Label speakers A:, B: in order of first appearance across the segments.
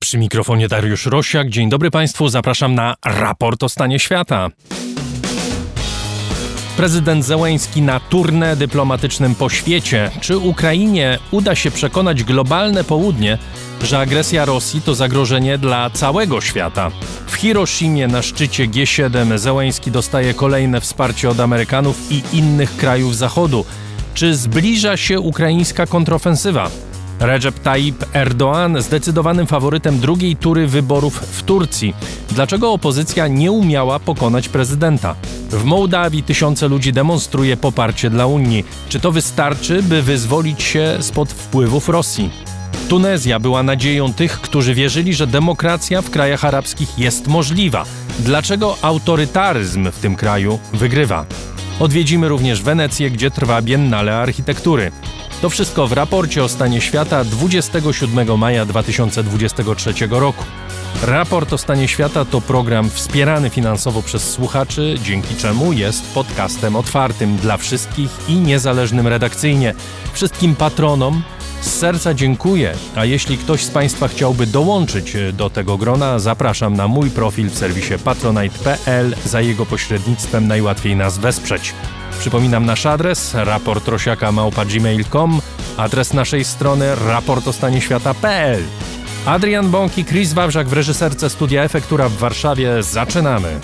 A: Przy mikrofonie Dariusz Rosiak. Dzień dobry Państwu, zapraszam na raport o stanie świata. Prezydent Zełęński na turnę dyplomatycznym po świecie. Czy Ukrainie uda się przekonać globalne południe, że agresja Rosji to zagrożenie dla całego świata? W Hiroshimie na szczycie G7 Zełęński dostaje kolejne wsparcie od Amerykanów i innych krajów Zachodu. Czy zbliża się ukraińska kontrofensywa? Recep Tayyip Erdoğan zdecydowanym faworytem drugiej tury wyborów w Turcji. Dlaczego opozycja nie umiała pokonać prezydenta? W Mołdawii tysiące ludzi demonstruje poparcie dla Unii. Czy to wystarczy, by wyzwolić się spod wpływów Rosji? Tunezja była nadzieją tych, którzy wierzyli, że demokracja w krajach arabskich jest możliwa. Dlaczego autorytaryzm w tym kraju wygrywa? Odwiedzimy również Wenecję, gdzie trwa Biennale Architektury. To wszystko w raporcie o stanie świata 27 maja 2023 roku. Raport o stanie świata to program wspierany finansowo przez słuchaczy, dzięki czemu jest podcastem otwartym dla wszystkich i niezależnym redakcyjnie. Wszystkim patronom z serca dziękuję, a jeśli ktoś z Państwa chciałby dołączyć do tego grona, zapraszam na mój profil w serwisie patronite.pl. Za jego pośrednictwem najłatwiej nas wesprzeć. Przypominam nasz adres raportrosiaka.gmail.com, adres naszej strony raportostanieświata.pl. Adrian Bąk i Chris Wawrzak w reżyserce Studia Efektura w Warszawie. Zaczynamy!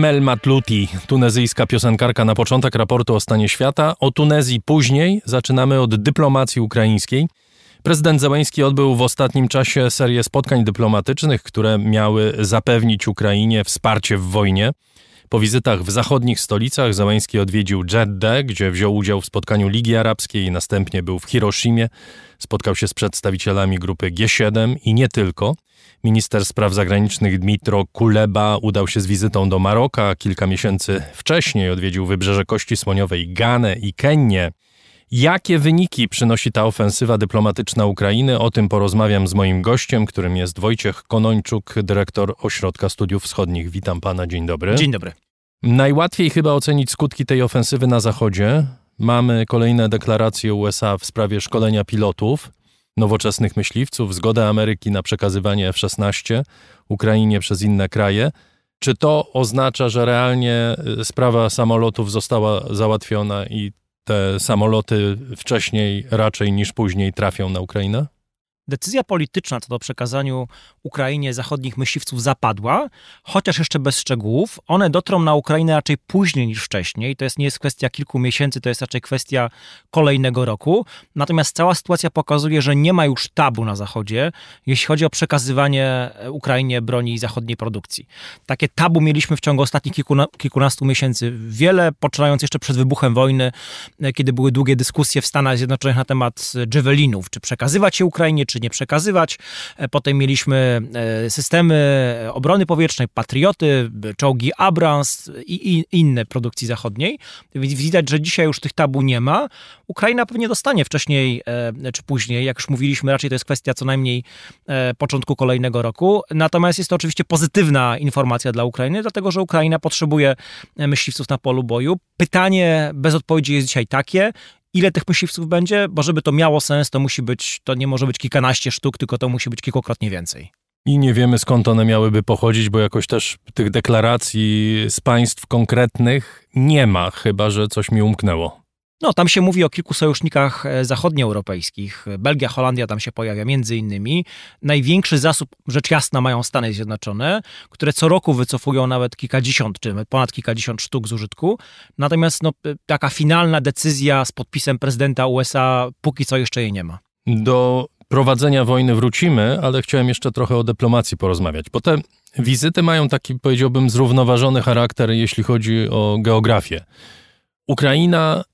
B: Emel Matluti, tunezyjska piosenkarka na początek raportu o stanie świata. O Tunezji później zaczynamy od dyplomacji ukraińskiej. Prezydent Zełański odbył w ostatnim czasie serię spotkań dyplomatycznych, które miały zapewnić Ukrainie wsparcie w wojnie. Po wizytach w zachodnich stolicach Zełański odwiedził Jeddah, gdzie wziął udział w spotkaniu Ligi Arabskiej następnie był w Hiroshimie. Spotkał się z przedstawicielami grupy G7 i nie tylko. Minister spraw zagranicznych Dmitro Kuleba udał się z wizytą do Maroka. Kilka miesięcy wcześniej odwiedził wybrzeże Kości Słoniowej, Ganę i Kenię. Jakie wyniki przynosi ta ofensywa dyplomatyczna Ukrainy? O tym porozmawiam z moim gościem, którym jest Wojciech Konończuk, dyrektor Ośrodka Studiów Wschodnich. Witam pana, dzień dobry.
C: Dzień dobry.
B: Najłatwiej chyba ocenić skutki tej ofensywy na Zachodzie. Mamy kolejne deklaracje USA w sprawie szkolenia pilotów, nowoczesnych myśliwców, zgodę Ameryki na przekazywanie F-16 Ukrainie przez inne kraje. Czy to oznacza, że realnie y, sprawa samolotów została załatwiona i te samoloty wcześniej raczej niż później trafią na Ukrainę?
C: Decyzja polityczna co do przekazaniu Ukrainie zachodnich myśliwców zapadła, chociaż jeszcze bez szczegółów. One dotrą na Ukrainę raczej później niż wcześniej. To jest nie jest kwestia kilku miesięcy, to jest raczej kwestia kolejnego roku. Natomiast cała sytuacja pokazuje, że nie ma już tabu na Zachodzie, jeśli chodzi o przekazywanie Ukrainie broni zachodniej produkcji. Takie tabu mieliśmy w ciągu ostatnich kilkuna, kilkunastu miesięcy. Wiele, poczynając jeszcze przed wybuchem wojny, kiedy były długie dyskusje w Stanach Zjednoczonych na temat Javelinów, czy przekazywać je Ukrainie, czy nie przekazywać. E, Potem mieliśmy e, systemy obrony powietrznej, patrioty, czołgi Abrams i, inne produkcji zachodniej. Więc widać, że dzisiaj już tych tabu nie ma. Ukraina pewnie dostanie wcześniej e, czy później, jak już mówiliśmy, raczej to jest kwestia co najmniej e, początku kolejnego roku. Natomiast jest to oczywiście pozytywna informacja dla Ukrainy, dlatego że Ukraina potrzebuje e, myśliwców na polu boju. Pytanie bez odpowiedzi jest dzisiaj takie, ile tych myśliwców będzie, bo żeby to miało sens, to musi być, to nie może być kilkanaście sztuk, tylko to musi być kilkukrotnie więcej.
B: I nie wiemy skąd one miałyby pochodzić, bo jakoś też tych deklaracji z państw konkretnych nie ma, chyba że coś mi umknęło.
C: No, tam się mówi o kilku sojusznikach e, zachodnioeuropejskich. Belgia, Holandia tam się pojawia między innymi. Największy zasób, rzecz jasna, mają Stany Zjednoczone, które co roku wycofują nawet kilkadziesiąt, czy ponad kilkadziesiąt sztuk z użytku. Natomiast no, taka finalna decyzja z podpisem prezydenta USA póki co jeszcze jej nie ma.
B: Do prowadzenia wojny wrócimy, ale chciałem jeszcze trochę o dyplomacji porozmawiać, bo te wizyty mają taki, powiedziałbym, zrównoważony charakter, jeśli chodzi o geografię. Ukraina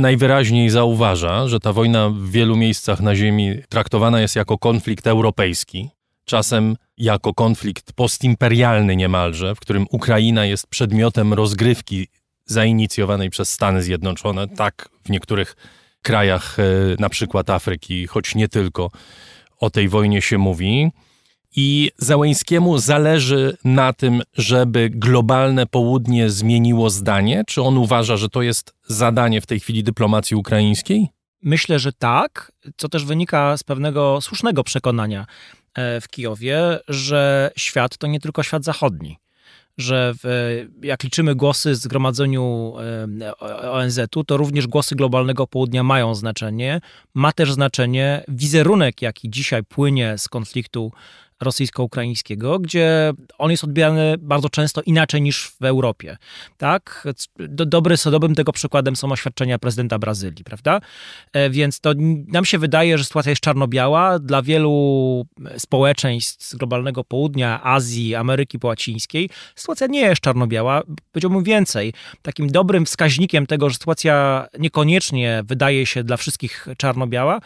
B: najwyraźniej zauważa, że ta wojna w wielu miejscach na Ziemi traktowana jest jako konflikt europejski, czasem jako konflikt postimperialny niemalże, w którym Ukraina jest przedmiotem rozgrywki zainicjowanej przez Stany Zjednoczone, tak w niektórych krajach, e, na przykład Afryki, choć nie tylko, o tej wojnie się mówi. I Załęskiemu zależy na tym, żeby globalne południe zmieniło zdanie? Czy on uważa, że to jest zadanie w tej chwili dyplomacji ukraińskiej?
C: Myślę, że tak, co też wynika z pewnego słusznego przekonania e, w Kijowie, że świat to nie tylko świat zachodni. Że w, jak liczymy głosy w zgromadzeniu e, ONZ-u, to również głosy globalnego południa mają znaczenie. Ma też znaczenie wizerunek, jaki dzisiaj płynie z konfliktu rosyjsko-ukraińskiego, gdzie on jest odbierany bardzo często inaczej niż w Europie. Tak? Do, dobry, dobrym tego przykładem są oświadczenia prezydenta Brazylii, prawda? E, więc to nam się wydaje, że sytuacja jest czarno-biała. Dla wielu społeczeństw z globalnego południa, Azji, Ameryki Połacińskiej, sytuacja nie jest czarno-biała. Powiedziałbym więcej. Takim dobrym wskaźnikiem tego, że sytuacja niekoniecznie wydaje się dla wszystkich czarno-biała,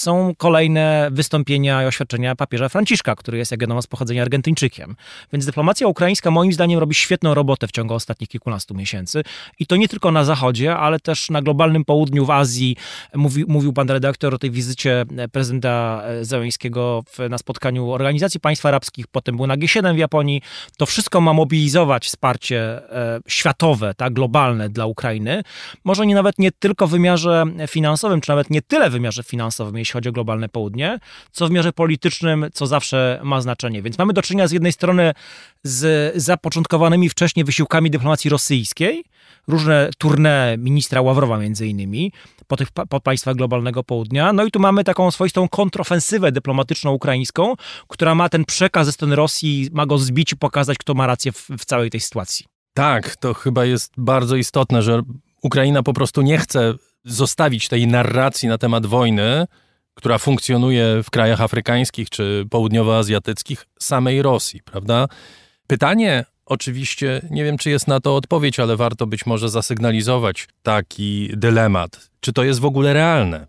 C: są kolejne wystąpienia i oświadczenia papieża Franciszka, który jest, jak wiadomo, z pochodzenia Argentyńczykiem. Więc dyplomacja ukraińska moim zdaniem robi świetną robotę w ciągu ostatnich kilkunastu miesięcy. I to nie tylko na Zachodzie, ale też na globalnym południu, w Azji. Mówi, mówił pan redaktor o tej wizycie prezydenta Zełęńskiego na spotkaniu Organizacji Państw Arabskich, potem był na G7 w Japonii. To wszystko ma mobilizować wsparcie e, światowe, tak, globalne dla Ukrainy. Może nie nawet nie tylko w wymiarze finansowym, czy nawet nie tyle w wymiarze finansowym, jeśli chodzi o globalne południe, co w wymiarze politycznym, co zawsze ma znaczenie. Więc mamy do czynienia z jednej strony z zapoczątkowanymi wcześniej wysiłkami dyplomacji rosyjskiej, różne tournée ministra Ławrowa między innymi, po tych po państwach globalnego południa. No i tu mamy taką swoistą kontrofensywę dyplomatyczną ukraińską, która ma ten przekaz ze strony Rosji, ma go zbić i pokazać, kto ma rację w, w całej tej sytuacji.
B: Tak, to chyba jest bardzo istotne, że Ukraina po prostu nie chce zostawić tej narracji na temat wojny, która funkcjonuje w krajach afrykańskich czy południowoazjatyckich, samej Rosji, prawda? Pytanie oczywiście, nie wiem czy jest na to odpowiedź, ale warto być może zasygnalizować taki dylemat. Czy to jest w ogóle realne?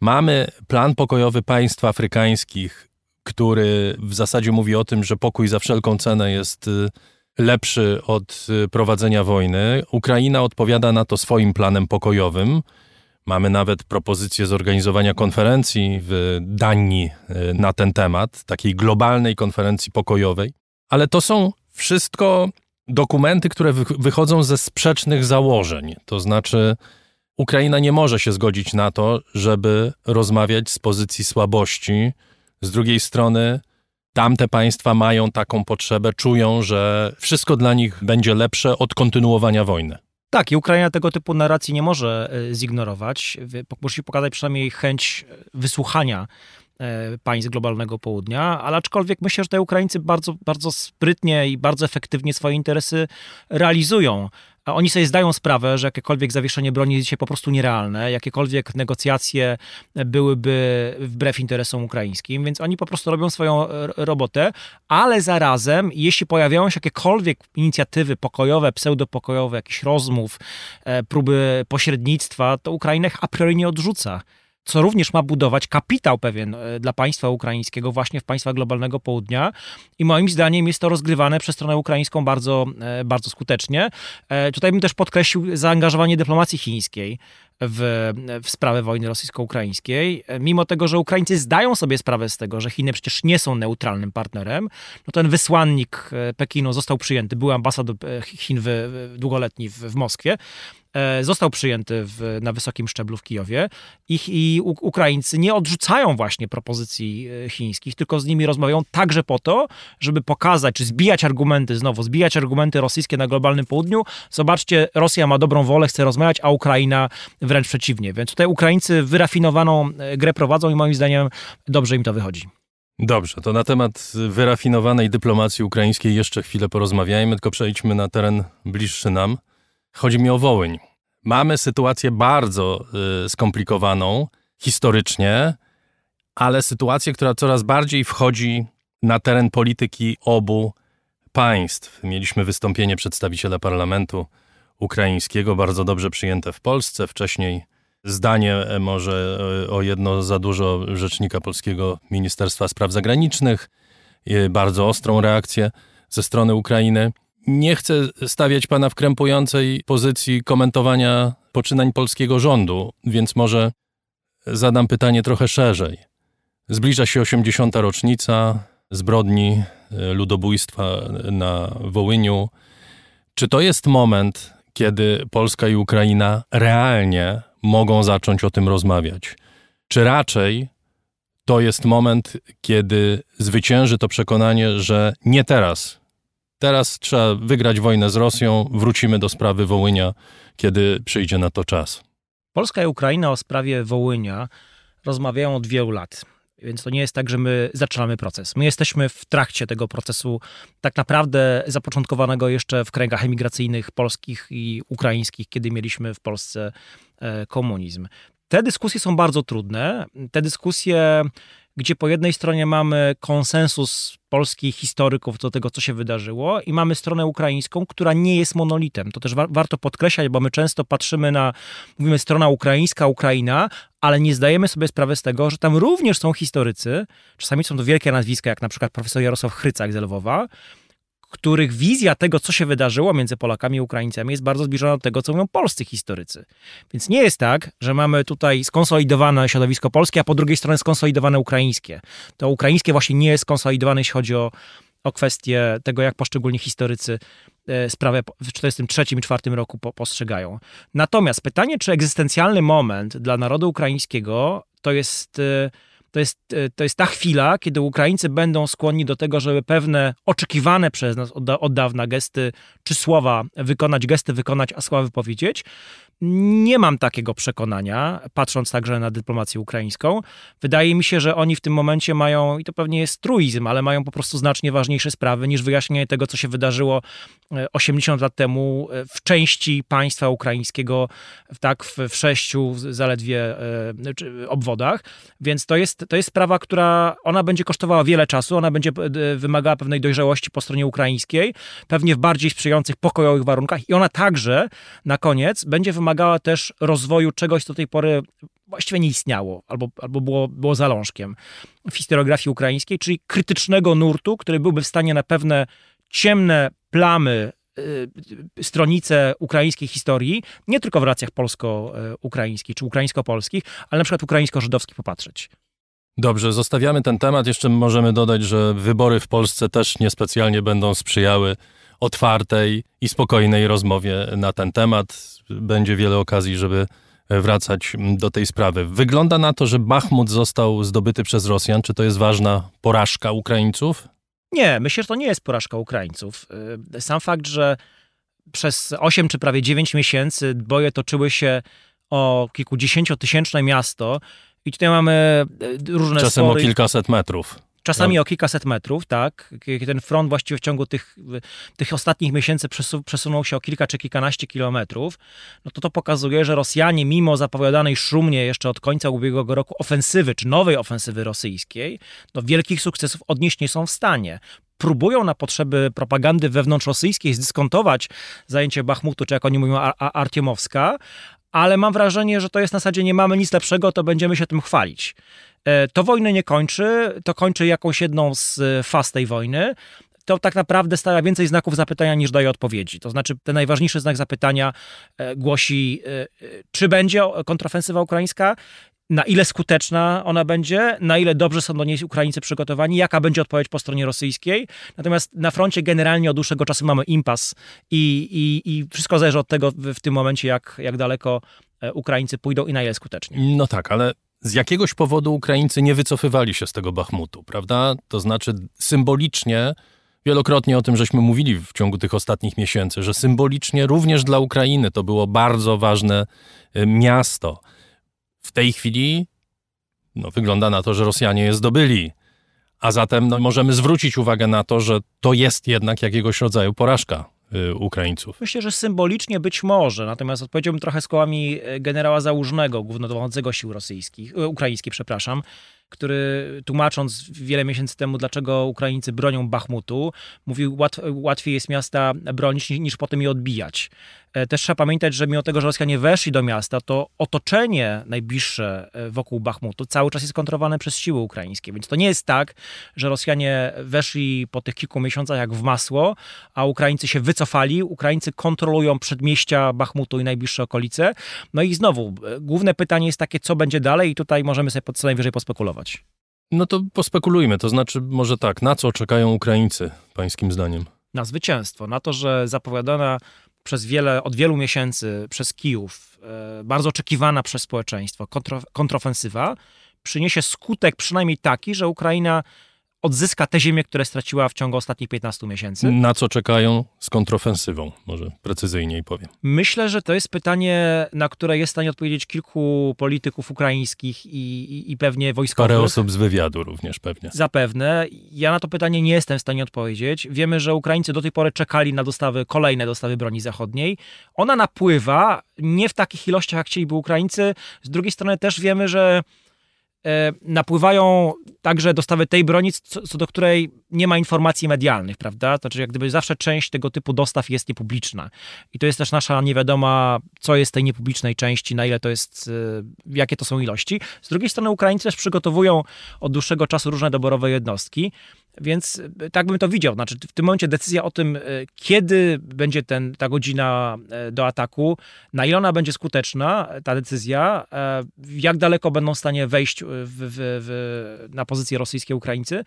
B: Mamy plan pokojowy państw afrykańskich, który w zasadzie mówi o tym, że pokój za wszelką cenę jest y, lepszy od y, prowadzenia wojny. Ukraina odpowiada na to swoim planem pokojowym. Mamy nawet propozycję zorganizowania konferencji w Danii y, na ten temat, takiej globalnej konferencji pokojowej. Ale to są wszystko dokumenty, które wychodzą ze sprzecznych założeń. To znaczy, Ukraina nie może się zgodzić na to, żeby rozmawiać z pozycji słabości. Z drugiej strony, tamte państwa mają taką potrzebę, czują, że wszystko dla nich będzie lepsze od kontynuowania wojny.
C: Tak, i Ukraina tego typu narracji nie może e, zignorować. Musi pokazać przynajmniej chęć e, wysłuchania E, państw globalnego południa, ale aczkolwiek myślę, że te Ukraińcy bardzo, bardzo sprytnie i bardzo efektywnie swoje interesy realizują. A oni sobie zdają sprawę, że jakiekolwiek zawieszenie broni jest dzisiaj po prostu nierealne, jakiekolwiek negocjacje byłyby wbrew interesom ukraińskim, więc oni po prostu robią swoją robotę, ale zarazem, jeśli pojawiają się jakiekolwiek inicjatywy pokojowe, pseudopokojowe, jakichś rozmów, e, próby pośrednictwa, to Ukraina ich a priori nie odrzuca co również ma budować kapitał pewien e, dla państwa ukraińskiego właśnie w państwach globalnego południa i moim zdaniem jest to rozgrywane przez stronę ukraińską bardzo, e, bardzo skutecznie. E, tutaj bym też podkreślił zaangażowanie dyplomacji chińskiej w, w sprawę wojny rosyjsko-ukraińskiej. Mimo tego, że Ukraińcy zdają sobie sprawę z tego, że Chiny przecież nie są neutralnym partnerem, no ten wysłannik Pekinu został przyjęty, był ambasador Chin w, długoletni w, w Moskwie, został przyjęty w, na wysokim szczeblu w Kijowie Ich, i Ukraińcy nie odrzucają właśnie propozycji e, chińskich, tylko z nimi rozmawiają także po to, żeby pokazać, czy zbijać argumenty znowu, zbijać argumenty rosyjskie na globalnym południu. Zobaczcie, Rosja ma dobrą wolę, chce rozmawiać, a Ukraina wręcz przeciwnie. Więc tutaj Ukraińcy wyrafinowaną e, grę prowadzą i moim zdaniem dobrze im to wychodzi.
B: Dobrze, to na temat wyrafinowanej dyplomacji ukraińskiej jeszcze chwilę porozmawiajmy, tylko przejdźmy na teren bliższy nam. Chodzi mi o Wołyń. Mamy sytuację bardzo y, skomplikowaną historycznie, ale sytuację, która coraz bardziej wchodzi na teren polityki obu państw. Mieliśmy wystąpienie przedstawiciela parlamentu ukraińskiego, bardzo dobrze przyjęte w Polsce. Wcześniej zdanie e, może e, o jedno za dużo rzecznika polskiego Ministerstwa Spraw Zagranicznych, bardzo ostrą reakcję ze strony Ukrainy. Nie chcę stawiać pana w krępującej pozycji komentowania poczynań polskiego rządu, więc może zadam pytanie trochę szerzej. Zbliża się 80. rocznica zbrodni e, ludobójstwa na Wołyniu. Czy to jest moment, kiedy Polska i Ukraina realnie mogą zacząć o tym rozmawiać? Czy raczej to jest moment, kiedy zwycięży to przekonanie, że nie teraz Teraz trzeba wygrać wojnę z Rosją, wrócimy do sprawy Wołynia, kiedy przyjdzie na to czas.
C: Polska i Ukraina o sprawie Wołynia rozmawiają od wielu lat. Więc to nie jest tak, że my zaczynamy proces. My jesteśmy w trakcie tego procesu, tak naprawdę zapoczątkowanego jeszcze w kręgach emigracyjnych polskich i ukraińskich, kiedy mieliśmy w Polsce e, komunizm. Te dyskusje są bardzo trudne. Te dyskusje gdzie po jednej stronie mamy konsensus polskich historyków do tego, co się wydarzyło, i mamy stronę ukraińską, która nie jest monolitem. To też wa warto podkreślać, bo my często patrzymy na, mówimy strona ukraińska, Ukraina, ale nie zdajemy sobie sprawy z tego, że tam również są historycy, czasami są to wielkie nazwiska, jak na przykład profesor Jarosław Chrycak z Lwowa, których wizja tego, co się wydarzyło między Polakami i Ukraińcami, jest bardzo zbliżona do tego, co mówią polscy historycy. Więc nie jest tak, że mamy tutaj skonsolidowane środowisko polskie, a po drugiej stronie skonsolidowane ukraińskie. To ukraińskie właśnie nie jest skonsolidowane, jeśli chodzi o, o kwestię tego, jak poszczególni historycy e, sprawę w 1943 i 1944 roku postrzegają. Natomiast pytanie, czy egzystencjalny moment dla narodu ukraińskiego to jest, e, to, jest, e, to jest ta chwila, kiedy Ukraińcy będą skłonni do tego, żeby pewne oczekiwane przez nas od, od dawna gesty czy słowa wykonać, gesty wykonać, a słowa wypowiedzieć. Nie mam takiego przekonania, patrząc także na dyplomację ukraińską. Wydaje mi się, że oni w tym momencie mają, i to pewnie jest truizm, ale mają po prostu znacznie ważniejsze sprawy niż wyjaśnienie tego, co się wydarzyło e, 80 lat temu e, w części państwa ukraińskiego, tak, w, w sześciu zaledwie e, obwodach. Więc to jest, to jest sprawa, która ona będzie kosztowała wiele czasu, ona będzie e, wymagała pewnej dojrzałości po stronie ukraińskiej, pewnie w bardziej sprzyjających pokojowych warunkach i ona także na koniec będzie wymagała też rozwoju czegoś, co do tej pory właściwie nie istniało albo, albo było, było zalążkiem w historiografii ukraińskiej, czyli krytycznego nurtu, który byłby w stanie na pewne ciemne plamy y, stronice ukraińskiej historii, nie tylko w relacjach polsko-ukraińskich czy ukraińsko-polskich, ale na przykład ukraińsko-żydowskich popatrzeć.
B: Dobrze, zostawiamy ten temat. Jeszcze możemy dodać, że wybory w Polsce też niespecjalnie będą sprzyjały otwartej i spokojnej rozmowie na ten temat. Będzie wiele okazji, żeby wracać do tej sprawy. Wygląda na to, że Bachmut został zdobyty przez Rosjan. Czy to jest ważna porażka Ukraińców?
C: Nie, myślę, że to nie jest porażka Ukraińców. Y, Sam fakt, że przez 8 czy prawie 9 miesięcy boje toczyły się o kilkudziesięciotysięczne miasto i tutaj mamy y, różne
B: Czasem o
C: spory.
B: kilkaset metrów.
C: Czasami
B: No.
C: o kilkaset metrów, tak. Ten front właściwie w ciągu tych, tych ostatnich miesięcy przesu, przesunął się o kilka czy kilkanaście kilometrów. No to to pokazuje, że Rosjanie, mimo zapowiadanej szumnie jeszcze od końca ubiegłego roku ofensywy, czy nowej ofensywy rosyjskiej, no wielkich sukcesów odnieść nie są w stanie. Próbują na potrzeby propagandy wewnątrzrosyjskiej zdyskontować zajęcie Bachmutu, czy jak oni mówią, Ar- Ar- Artiemowska, ale mam wrażenie, że to jest na zasadzie nie mamy nic lepszego, to będziemy się tym chwalić. E, To wojny nie kończy, to kończy jakąś jedną z e, faz tej wojny. To tak naprawdę stawia więcej znaków zapytania niż daje odpowiedzi. To znaczy, ten najważniejszy znak zapytania e, głosi, czy będzie kontrofensywa ukraińska, na ile skuteczna ona będzie, na ile dobrze są do niej Ukraińcy przygotowani, jaka będzie odpowiedź po stronie rosyjskiej. Natomiast na froncie generalnie od dłuższego czasu mamy impas i, i, i wszystko zależy od tego w, w tym momencie, jak, jak daleko Ukraińcy pójdą i na ile skutecznie.
B: No tak, ale z jakiegoś powodu Ukraińcy nie wycofywali się z tego Bachmutu, prawda? To znaczy symbolicznie, wielokrotnie o tym żeśmy mówili w ciągu tych ostatnich miesięcy, że symbolicznie również dla Ukrainy to było bardzo ważne y, miasto. W tej chwili no, wygląda na to, że Rosjanie je zdobyli. A zatem no, możemy zwrócić uwagę na to, że to jest jednak jakiegoś rodzaju porażka Ukraińców.
C: Myślę, że symbolicznie być może, natomiast odpowiedziałbym trochę słowami e, generała Załużnego, głównodowodzącego sił rosyjskich, e, ukraińskich, przepraszam, który tłumacząc wiele miesięcy temu, dlaczego Ukraińcy bronią Bachmutu, mówił, łat, łatwiej jest miasta bronić niż, potem je odbijać. E, Też trzeba pamiętać, że mimo tego, że Rosjanie weszli do miasta, to otoczenie najbliższe e, wokół Bachmutu cały czas jest kontrolowane przez siły ukraińskie. Więc to nie jest tak, że Rosjanie weszli po tych kilku miesiącach jak w masło, a Ukraińcy się wycofali. Ukraińcy kontrolują przedmieścia Bachmutu i najbliższe okolice. No i znowu, e, główne pytanie jest takie, co będzie dalej i tutaj możemy sobie co najwyżej pospekulować.
B: No to pospekulujmy, to znaczy może tak, na co czekają Ukraińcy, pańskim zdaniem?
C: na zwycięstwo, na to, że zapowiadana przez wiele, od wielu miesięcy przez Kijów, e, bardzo oczekiwana przez społeczeństwo kontro, kontrofensywa, przyniesie skutek przynajmniej taki, że Ukraina odzyska te ziemie, które straciła w ciągu ostatnich 15 miesięcy.
B: Na co czekają z kontrofensywą? Może precyzyjniej powiem.
C: Myślę, że to jest pytanie, na które jest w stanie odpowiedzieć kilku polityków ukraińskich i, i, i pewnie wojskowych.
B: Parę osób z wywiadu również pewnie.
C: Zapewne. Ja na to pytanie nie jestem w stanie odpowiedzieć. Wiemy, że Ukraińcy do tej pory czekali na dostawy, kolejne dostawy broni zachodniej. Ona napływa, nie w takich ilościach, jak chcieliby Ukraińcy. Z drugiej strony też wiemy, że napływają także dostawy tej broni, co, co do której nie ma informacji medialnych, prawda? Znaczy, jak gdyby zawsze część tego typu dostaw jest niepubliczna. I to jest też nasza niewiadoma, co jest tej niepublicznej części, na ile to jest, e, jakie to są ilości. Z drugiej strony Ukraińcy też przygotowują od dłuższego czasu różne doborowe jednostki, więc e, tak bym to widział. Znaczy, w tym momencie decyzja o tym, e, kiedy będzie ten, ta godzina e, do ataku, na ile ona będzie skuteczna, ta decyzja, jak daleko będą w stanie wejść w, w, w, na pozycję rosyjskie Ukraińcy,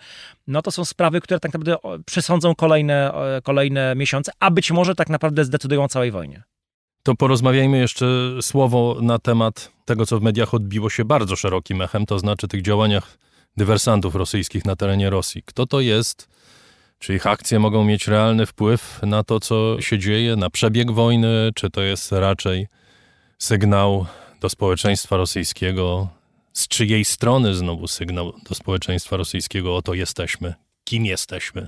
C: no to są sprawy, które tak naprawdę przesądzą kolejne, kolejne miesiące, a być może tak naprawdę zdecydują o całej wojnie.
B: To porozmawiajmy jeszcze słowo na temat tego, co w mediach odbiło się bardzo szerokim echem, to znaczy tych działaniach dywersantów rosyjskich na terenie Rosji. Kto to jest? Czy ich akcje mogą mieć realny wpływ na to, co się dzieje, na przebieg wojny? Czy to jest raczej sygnał do społeczeństwa rosyjskiego? Z czyjej strony znowu sygnał do społeczeństwa rosyjskiego? Oto jesteśmy. Kim jesteśmy?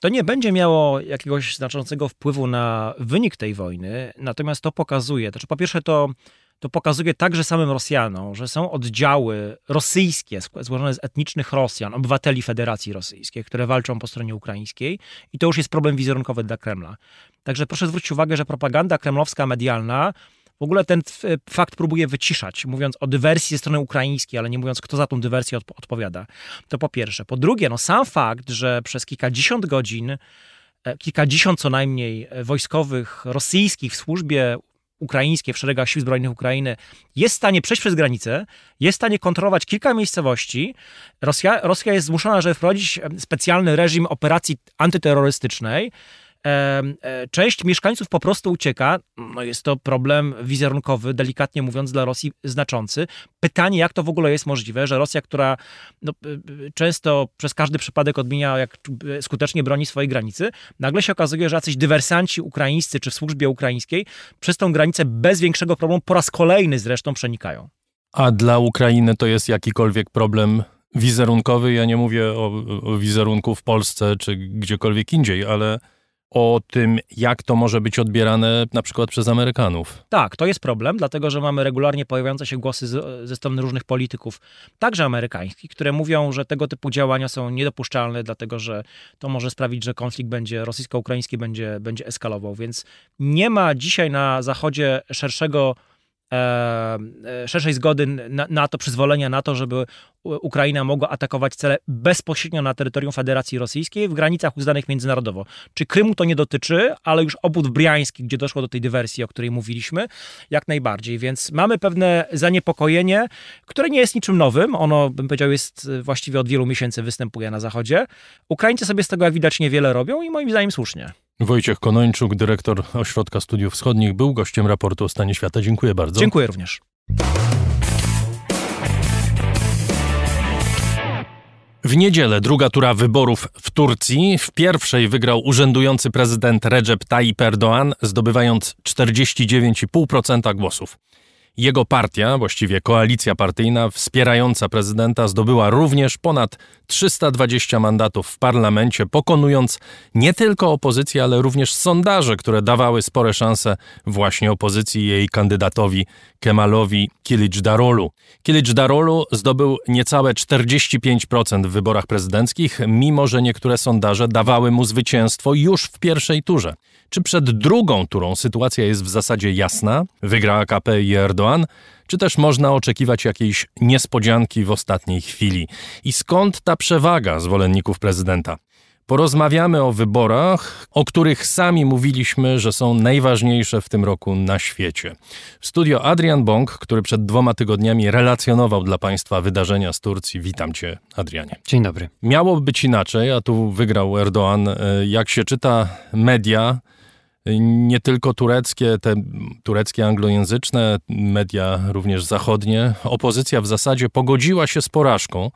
C: To nie będzie miało jakiegoś znaczącego wpływu na wynik tej wojny, natomiast to pokazuje, to znaczy po pierwsze to, to pokazuje także samym Rosjanom, że są oddziały rosyjskie, sk- złożone z etnicznych Rosjan, obywateli Federacji Rosyjskiej, które walczą po stronie ukraińskiej i to już jest problem wizerunkowy dla Kremla. Także proszę zwrócić uwagę, że propaganda kremlowska medialna w ogóle ten f- fakt próbuje wyciszać, mówiąc o dywersji ze strony ukraińskiej, ale nie mówiąc, kto za tą dywersję odp- odpowiada. To po pierwsze. Po drugie, no sam fakt, że przez kilkadziesiąt godzin, e, kilkadziesiąt co najmniej e, wojskowych rosyjskich w służbie ukraińskiej, w szeregach sił zbrojnych Ukrainy, jest w stanie przejść przez granicę, jest w stanie kontrolować kilka miejscowości. Rosja, Rosja jest zmuszona, żeby wprowadzić specjalny reżim operacji antyterrorystycznej. E, e, Część mieszkańców po prostu ucieka. No jest to problem wizerunkowy, delikatnie mówiąc, dla Rosji znaczący. Pytanie, jak to w ogóle jest możliwe, że Rosja, która no, często przez każdy przypadek odmienia, jak y, skutecznie broni swojej granicy, nagle się okazuje, że jacyś dywersanci ukraińscy czy w służbie ukraińskiej przez tą granicę bez większego problemu po raz kolejny zresztą przenikają.
B: A dla Ukrainy to jest jakikolwiek problem wizerunkowy? Ja nie mówię o, o wizerunku w Polsce czy gdziekolwiek indziej, ale o tym, jak to może być odbierane na przykład przez Amerykanów.
C: Tak, to jest problem, dlatego że mamy regularnie pojawiające się głosy z, ze strony różnych polityków, także amerykańskich, które mówią, że tego typu działania są niedopuszczalne, dlatego że to może sprawić, że konflikt będzie rosyjsko-ukraiński będzie, będzie eskalował. Więc nie ma dzisiaj na Zachodzie szerszego szerszej zgody na, na to, przyzwolenia na to, żeby Ukraina mogła atakować cele bezpośrednio na terytorium Federacji Rosyjskiej w granicach uznanych międzynarodowo. Czy Krymu to nie dotyczy, ale już obwód briański, gdzie doszło do tej dywersji, o której mówiliśmy, jak najbardziej. Więc mamy pewne zaniepokojenie, które nie jest niczym nowym. Ono, bym powiedział, jest e, właściwie od wielu miesięcy występuje na Zachodzie. Ukraińcy sobie z tego, jak widać, niewiele robią i moim zdaniem słusznie.
B: Wojciech Konończuk, dyrektor Ośrodka Studiów Wschodnich, był gościem raportu o stanie świata. Dziękuję bardzo.
C: Dziękuję również.
B: W niedzielę druga tura wyborów w Turcji. W pierwszej wygrał urzędujący prezydent Recep Tayyip Erdoğan, zdobywając 49,5% głosów. Jego partia, właściwie koalicja partyjna wspierająca prezydenta, zdobyła również ponad 320 mandatów w parlamencie, pokonując nie tylko opozycję, ale również sondaże, które dawały spore szanse właśnie opozycji i jej kandydatowi Kemalowi Kilicdarolu. Kilicdarolu zdobył niecałe 45% w wyborach prezydenckich, mimo że niektóre sondaże dawały mu zwycięstwo już w pierwszej turze. Czy przed drugą turą sytuacja jest w zasadzie jasna? Wygra AKP i Erdoğan? Czy też można oczekiwać jakiejś niespodzianki w ostatniej chwili? I skąd ta przewaga zwolenników prezydenta? Porozmawiamy o wyborach, o których sami mówiliśmy, że są najważniejsze w tym roku na świecie. W studio Adrian Bąk, który przed dwoma tygodniami relacjonował dla Państwa wydarzenia z Turcji. Witam Cię, Adrianie.
D: Dzień dobry.
B: Miało być inaczej, a tu wygrał Erdoğan. E, Jak się czyta media, nie tylko tureckie, te tureckie anglojęzyczne, media również zachodnie, opozycja w zasadzie pogodziła się z porażką,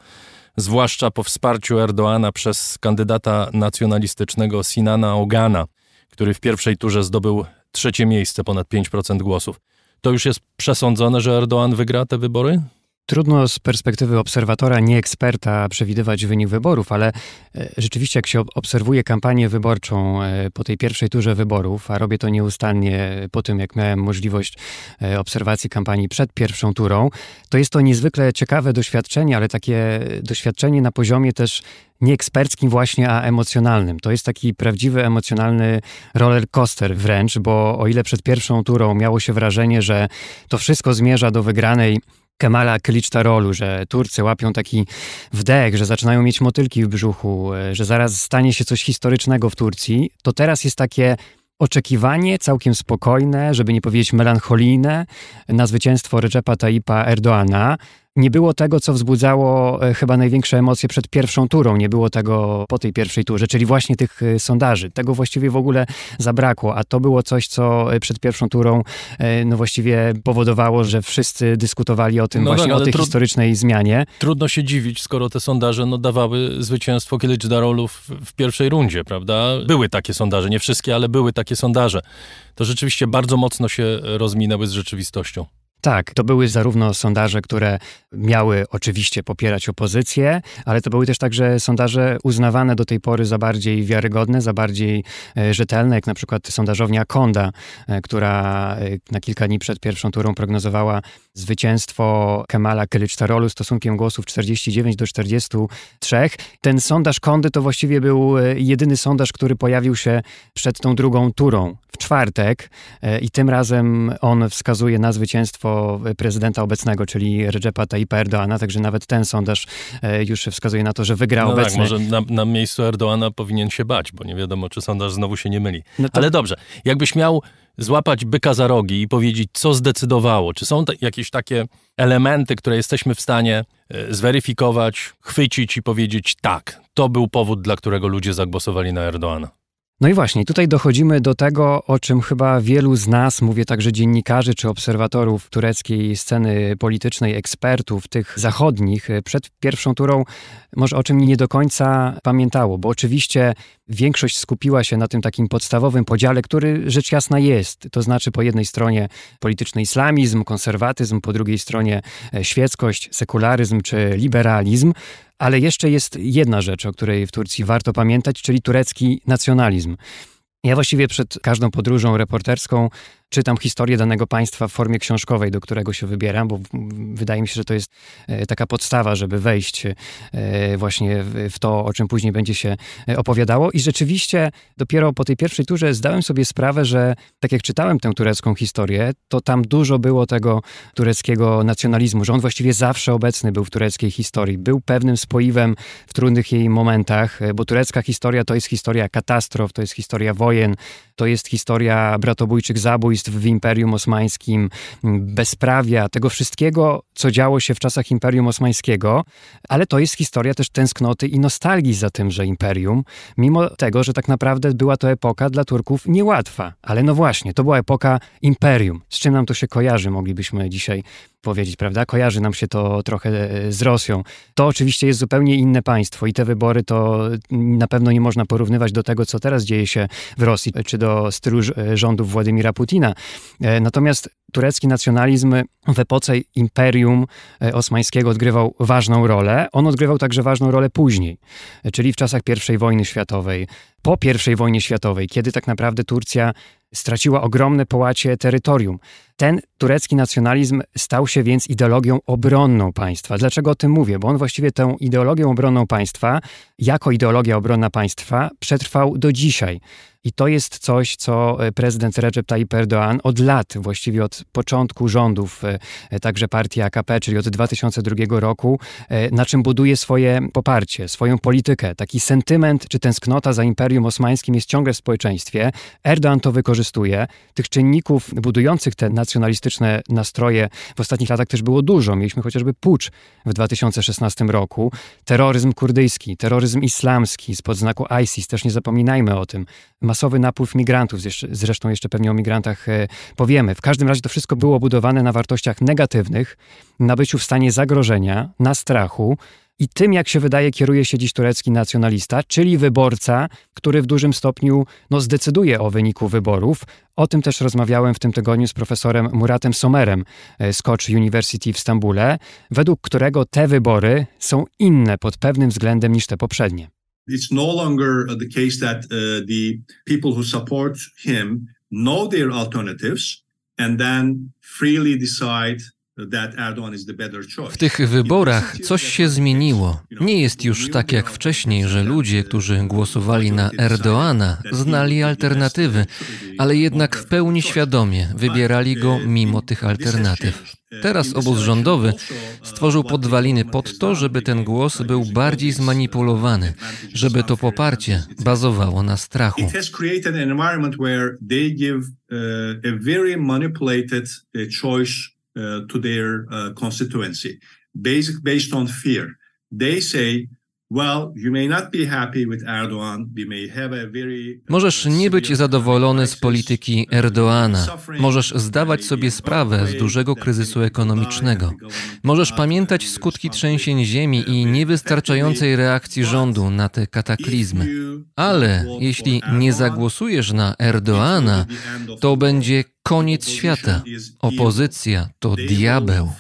B: zwłaszcza po wsparciu Erdoğana przez kandydata nacjonalistycznego Sinana Ogana, który w pierwszej turze zdobył trzecie miejsce, ponad 5% głosów. To już jest przesądzone, że Erdoğan wygra te wybory?
D: Trudno z perspektywy obserwatora, nie eksperta, przewidywać wynik wyborów, ale e, rzeczywiście, jak się ob- obserwuje kampanię wyborczą e, po tej pierwszej turze wyborów, a robię to nieustannie po tym, jak miałem możliwość e, obserwacji kampanii przed pierwszą turą, to jest to niezwykle ciekawe doświadczenie, ale takie doświadczenie na poziomie też nie eksperckim właśnie, a emocjonalnym. To jest taki prawdziwy emocjonalny roller coaster wręcz, bo o ile przed pierwszą turą miało się wrażenie, że to wszystko zmierza do wygranej Kemala Kılıçdaroğlu, że Turcy łapią taki wdech, że zaczynają mieć motylki w brzuchu, e, że zaraz stanie się coś historycznego w Turcji, to teraz jest takie oczekiwanie całkiem spokojne, żeby nie powiedzieć melancholijne, na zwycięstwo Recepa Tayyipa Erdoana. Nie było tego, co wzbudzało e, chyba największe emocje przed pierwszą turą. Nie było tego po tej pierwszej turze, czyli właśnie tych e, sondaży. Tego właściwie w ogóle zabrakło, a to było coś, co e, przed pierwszą turą no właściwie powodowało, że wszyscy dyskutowali o tym
B: No
D: właśnie,
B: tak,
D: o tej historycznej zmianie.
B: Trudno się dziwić, skoro te sondaże no, dawały zwycięstwo Kilicdarolu w, w pierwszej rundzie, prawda? Były takie sondaże, nie wszystkie, ale były takie sondaże. To rzeczywiście bardzo mocno się rozminęły z rzeczywistością.
D: Tak, to były zarówno sondaże, które miały oczywiście popierać opozycję, ale to były też także sondaże uznawane do tej pory za bardziej wiarygodne, za bardziej e, rzetelne, jak na przykład sondażownia Konda, e, która e, na kilka dni przed pierwszą turą prognozowała zwycięstwo Kemala Kılıçdaroğlu stosunkiem głosów 49 do 43. Ten sondaż Kondy to właściwie był jedyny sondaż, który pojawił się przed tą drugą turą w czwartek e, i tym razem on wskazuje na zwycięstwo prezydenta obecnego, czyli Recepa Tayyipa Erdoana, także nawet ten sondaż e, już wskazuje na to, że wygra
B: No tak,
D: obecny.
B: może na, na miejscu Erdoana powinien się bać, bo nie wiadomo, czy sondaż znowu się nie myli.
D: No to-
B: Ale dobrze, jakbyś miał złapać byka za rogi i powiedzieć, co zdecydowało, czy są te, jakieś takie elementy, które jesteśmy w stanie e, zweryfikować, chwycić i powiedzieć, tak, to był powód, dla którego ludzie zagłosowali na Erdoana.
D: No i właśnie, tutaj dochodzimy do tego, o czym chyba wielu z nas, mówię także dziennikarzy czy obserwatorów tureckiej sceny politycznej, ekspertów, tych zachodnich, e, przed pierwszą turą, może o czym nie do końca pamiętało, bo oczywiście większość skupiła się na tym takim podstawowym podziale, który rzecz jasna jest. To znaczy po jednej stronie polityczny islamizm, konserwatyzm, po drugiej stronie e, świeckość, sekularyzm czy liberalizm. Ale jeszcze jest jedna rzecz, o której w Turcji warto pamiętać, czyli turecki nacjonalizm. Ja właściwie przed każdą podróżą reporterską czytam historię danego państwa w formie książkowej, do którego się wybieram, bo wydaje mi się, że to jest e, taka podstawa, żeby wejść e, właśnie w to, o czym później będzie się e, opowiadało. I rzeczywiście dopiero po tej pierwszej turze zdałem sobie sprawę, że tak jak czytałem tę turecką historię, to tam dużo było tego tureckiego nacjonalizmu, że on właściwie zawsze obecny był w tureckiej historii. Był pewnym spoiwem w trudnych jej momentach, bo turecka historia to jest historia katastrof, to jest historia wojen, to jest historia bratobójczych zabójstw w Imperium Osmańskim, m, bezprawia, tego wszystkiego, co działo się w czasach Imperium Osmańskiego, ale to jest historia też tęsknoty i nostalgii za tymże imperium, mimo tego, że tak naprawdę była to epoka dla Turków niełatwa. Ale no właśnie, to była epoka imperium. Z czym nam to się kojarzy, moglibyśmy dzisiaj powiedzieć, prawda? Kojarzy nam się to trochę e, z Rosją. To oczywiście jest zupełnie inne państwo i te wybory to na pewno nie można porównywać do tego, co teraz dzieje się w Rosji, czy do stylu e, rządów Władimira Putina. E, Natomiast turecki nacjonalizm w epoce imperium e, osmańskiego odgrywał ważną rolę. On odgrywał także ważną rolę później, e, czyli w czasach I wojny światowej, po I wojnie światowej, kiedy tak naprawdę Turcja straciła ogromne połacie terytorium. Ten turecki nacjonalizm stał się więc ideologią obronną państwa. Dlaczego o tym mówię? Bo on właściwie tę ideologię obronną państwa, jako ideologia obronna państwa, przetrwał do dzisiaj. I to jest coś, co e, prezydent Recep Tayyip Erdoğan od lat, właściwie od początku rządów, e, e, także partii AKP, czyli od 2002 roku, na czym buduje swoje poparcie, swoją politykę. Taki sentyment czy tęsknota za Imperium Osmańskim jest ciągle w społeczeństwie. Erdoğan to wykorzystuje. Tych czynników budujących te nacjonalistyczne nastroje w ostatnich latach też było dużo. Mieliśmy chociażby pucz w 2016 roku, terroryzm kurdyjski, terroryzm islamski spod znaku ISIS, też nie zapominajmy o tym. Masowy napływ migrantów, zresztą- jeszcze pewnie o migrantach e, powiemy. W każdym razie to wszystko było budowane na wartościach negatywnych, na byciu w stanie zagrożenia, na strachu. I tym, jak się wydaje, kieruje się dziś turecki nacjonalista, czyli wyborca, który w dużym stopniu no, zdecyduje o wyniku wyborów. O tym też rozmawiałem w tym tygodniu z profesorem Muratem Somerem e, z Koç University w Stambule, według którego te wybory są inne pod pewnym względem niż te poprzednie.
E: It's no longer uh, the case that uh, the people who support him know their alternatives and then freely decide
F: W tych wyborach coś się zmieniło. Nie jest już tak jak wcześniej, że ludzie, którzy głosowali na Erdoana, znali alternatywy, ale jednak w pełni świadomie wybierali go mimo tych alternatyw. Teraz obóz rządowy stworzył podwaliny pod to, żeby ten głos był bardziej zmanipulowany, żeby to poparcie bazowało na strachu.
E: It uh, to their uh, constituency. basic based on fear. They say,
F: Możesz nie być zadowolony z polityki Erdoana. Możesz zdawać sobie sprawę z dużego kryzysu ekonomicznego. Możesz pamiętać skutki trzęsień ziemi i niewystarczającej reakcji rządu na te kataklizmy. Ale jeśli nie zagłosujesz na Erdoana, to będzie koniec świata. Opozycja to diabeł.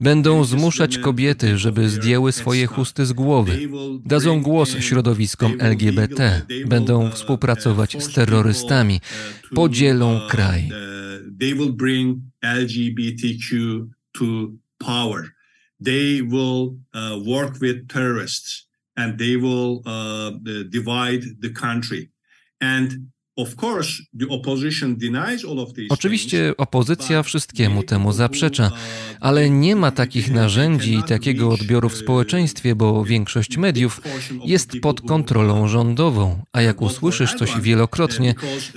F: Będą zmuszać kobiety, żeby zdjęły swoje chusty z głowy. Dadzą głos środowiskom LGBT. Będą współpracować z terrorystami. Podzielą kraj.
E: They will uh, work with terrorists and they will uh, divide the country. And
F: Oczywiście opozycja wszystkiemu temu zaprzecza, ale nie ma takich narzędzi i takiego odbioru w społeczeństwie, bo większość mediów jest pod kontrolą rządową, a jak usłyszysz coś wielokrotnie,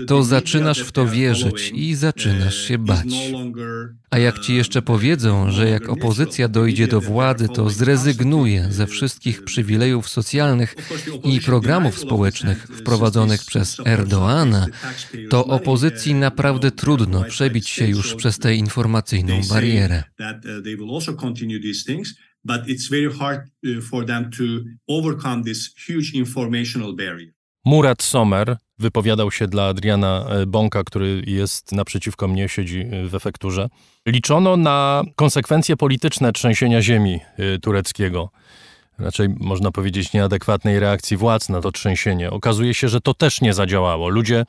F: to zaczynasz w to wierzyć i zaczynasz się bać. A jak ci jeszcze powiedzą, że jak opozycja dojdzie do władzy, to zrezygnuje ze wszystkich przywilejów socjalnych i programów społecznych wprowadzonych przez To opozycji naprawdę trudno przebić się już przez tę informacyjną barierę.
B: Murat Sommer wypowiadał się dla Adriana e, Bąka, który jest naprzeciwko mnie, siedzi e, w efekturze. Liczono na konsekwencje polityczne trzęsienia ziemi e, tureckiego. Raczej można powiedzieć nieadekwatnej reakcji władz na to trzęsienie. Okazuje się, że to też nie zadziałało. Ludzie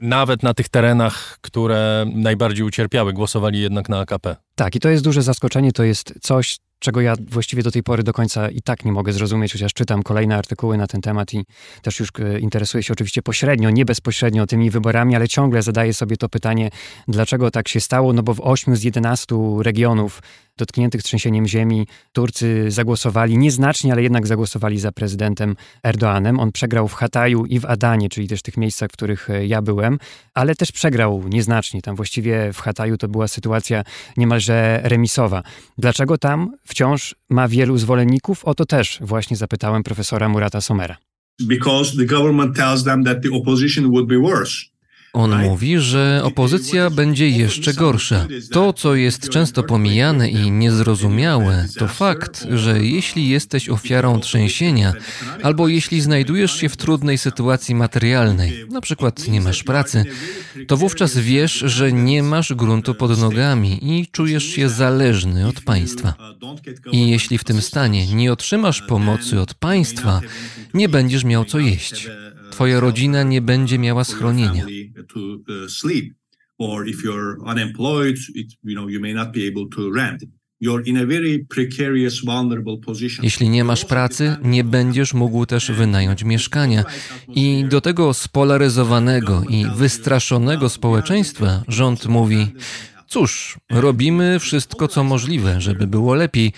B: nawet na tych terenach, które najbardziej ucierpiały, głosowali jednak na AKP.
D: Tak, i to jest duże zaskoczenie, to jest coś, czego ja właściwie do tej pory do końca i tak nie mogę zrozumieć, chociaż czytam kolejne artykuły na ten temat i też już e, interesuję się oczywiście pośrednio, nie bezpośrednio tymi wyborami, ale ciągle zadaję sobie to pytanie, dlaczego tak się stało, no bo w 8 z 11 regionów dotkniętych trzęsieniem ziemi Turcy zagłosowali nieznacznie, ale jednak zagłosowali za prezydentem Erdoanem. On przegrał w Hataju i w Adanie, czyli też tych miejscach, w których e, ja byłem, ale też przegrał nieznacznie. Tam właściwie w Hataju to była sytuacja niemalże remisowa. Dlaczego tam wciąż ma wielu zwolenników? O to też właśnie zapytałem profesora Murata Somera.
E: Because the government tells them that the opposition would be worse.
F: On mówi, że opozycja będzie jeszcze gorsza. To, co jest często pomijane i niezrozumiałe, to fakt, że jeśli jesteś ofiarą trzęsienia, albo jeśli znajdujesz się w trudnej sytuacji materialnej, na przykład nie masz pracy, to wówczas wiesz, że nie masz gruntu pod nogami i czujesz się zależny od państwa. I jeśli w tym stanie nie otrzymasz pomocy od państwa, nie będziesz miał co jeść. Twoja rodzina nie będzie miała schronienia. Jeśli nie masz pracy, nie będziesz mógł też wynająć mieszkania. I do tego spolaryzowanego i wystraszonego społeczeństwa rząd mówi: Cóż, robimy wszystko, co możliwe, żeby było lepiej,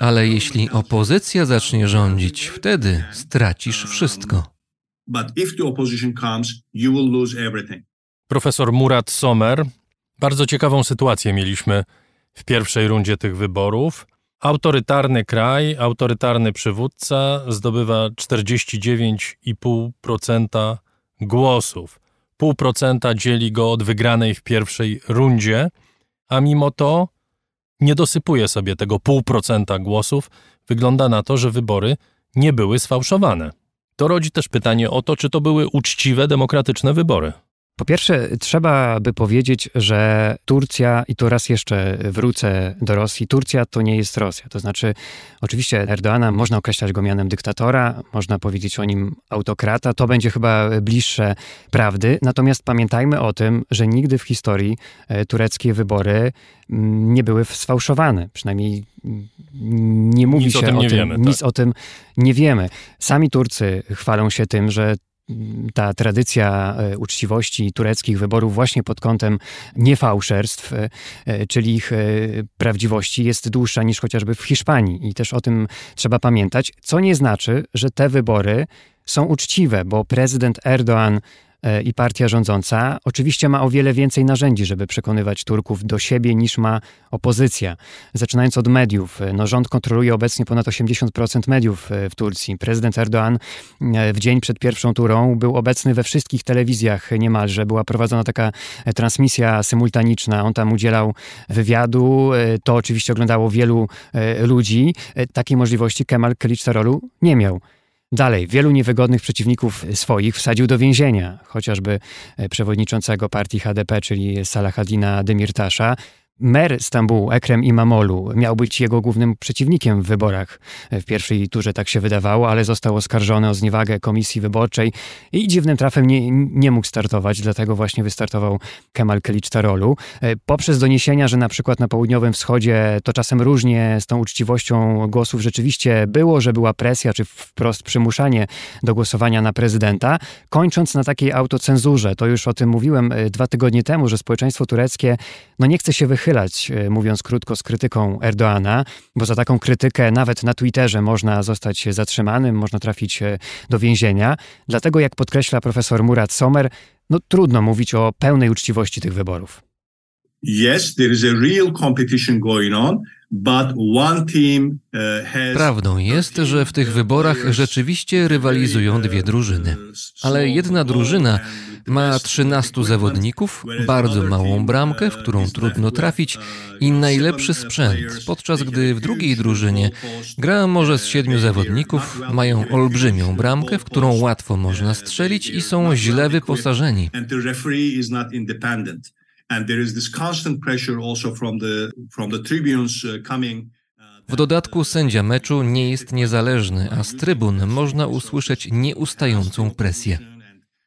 F: ale jeśli opozycja zacznie rządzić, wtedy stracisz wszystko.
E: But if the opposition comes, you will lose everything.
B: Profesor Murat Sommer. Bardzo ciekawą sytuację mieliśmy w pierwszej rundzie tych wyborów. Autorytarny kraj, autorytarny przywódca zdobywa 49,5% głosów. Pół procenta dzieli go od wygranej w pierwszej rundzie, a mimo to nie dosypuje sobie tego pół procenta głosów. Wygląda na to, że wybory nie były sfałszowane. To rodzi też pytanie o to, czy to były uczciwe, demokratyczne wybory.
D: Po pierwsze, trzeba by powiedzieć, że Turcja, i to raz jeszcze wrócę do Rosji, Turcja to nie jest Rosja. To znaczy, oczywiście Erdoana można określać go mianem dyktatora, można powiedzieć o nim autokrata, to będzie chyba bliższe prawdy. Natomiast pamiętajmy o tym, że nigdy w historii e, tureckie wybory mm, nie były sfałszowane. Przynajmniej nie mówi
B: Nic
D: się
B: o tym nie wiemy,
D: Nic
B: tak.
D: o tym nie wiemy. Sami Turcy chwalą się tym, że ta tradycja e, uczciwości tureckich wyborów właśnie pod kątem niefałszerstw, e, e, czyli ich prawdziwości, jest dłuższa niż chociażby w Hiszpanii. I też o tym trzeba pamiętać, co nie znaczy, że te wybory są uczciwe, bo prezydent Erdoğan i partia rządząca oczywiście ma o wiele więcej narzędzi, żeby przekonywać Turków do siebie niż ma opozycja. Zaczynając od mediów. No, rząd kontroluje obecnie ponad 80% mediów e, w Turcji. Prezydent Erdoğan w dzień przed pierwszą turą był obecny we wszystkich telewizjach niemalże. Była prowadzona taka transmisja symultaniczna. On tam udzielał wywiadu. To oczywiście oglądało wielu ludzi. Takiej możliwości Kemal Kılıçdaroğlu nie miał. Dalej, wielu niewygodnych przeciwników swoich wsadził do więzienia, chociażby e, przewodniczącego partii HDP, czyli Salahadina Demirtasza, Mer Stambułu, Ekrem Imamolu, miał być jego głównym przeciwnikiem w wyborach. W pierwszej turze tak się wydawało, ale został oskarżony o zniewagę komisji wyborczej i dziwnym trafem nie, nie mógł startować, dlatego właśnie wystartował Kemal Kılıçdaroğlu. E, poprzez doniesienia, że na przykład na południowym wschodzie to czasem różnie z tą uczciwością głosów rzeczywiście było, że była presja czy wprost przymuszanie do głosowania na prezydenta, kończąc na takiej autocenzurze. To już o tym mówiłem e, dwa tygodnie temu, że społeczeństwo tureckie no nie chce się wychylać wychylać, e, mówiąc krótko, z krytyką Erdoana, bo za taką krytykę nawet na Twitterze można zostać zatrzymanym, można trafić e, do więzienia. Dlatego, jak podkreśla profesor Murat Sommer, no trudno mówić o pełnej uczciwości tych wyborów.
F: Prawdą jest, że w tych wyborach rzeczywiście rywalizują dwie drużyny. Ale jedna drużyna ma 13 zawodników, bardzo małą bramkę, w którą trudno trafić i najlepszy sprzęt, podczas gdy w drugiej drużynie gra może z siedmiu zawodników, mają olbrzymią bramkę, w którą łatwo można strzelić i są źle wyposażeni. W dodatku sędzia meczu nie jest niezależny, a z trybun można usłyszeć nieustającą presję.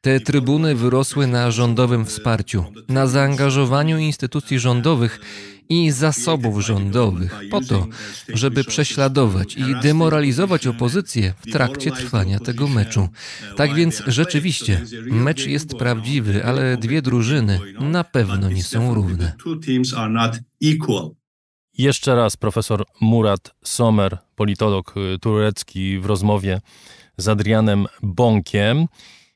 F: Te trybuny wyrosły na rządowym wsparciu, na zaangażowaniu instytucji rządowych i zasobów rządowych po to, żeby prześladować i demoralizować opozycję w trakcie trwania tego meczu. Tak więc rzeczywiście, mecz jest prawdziwy, ale dwie drużyny na pewno nie są równe.
B: Jeszcze raz profesor Murat Somer, politolog y, turecki w rozmowie z Adrianem Bąkiem.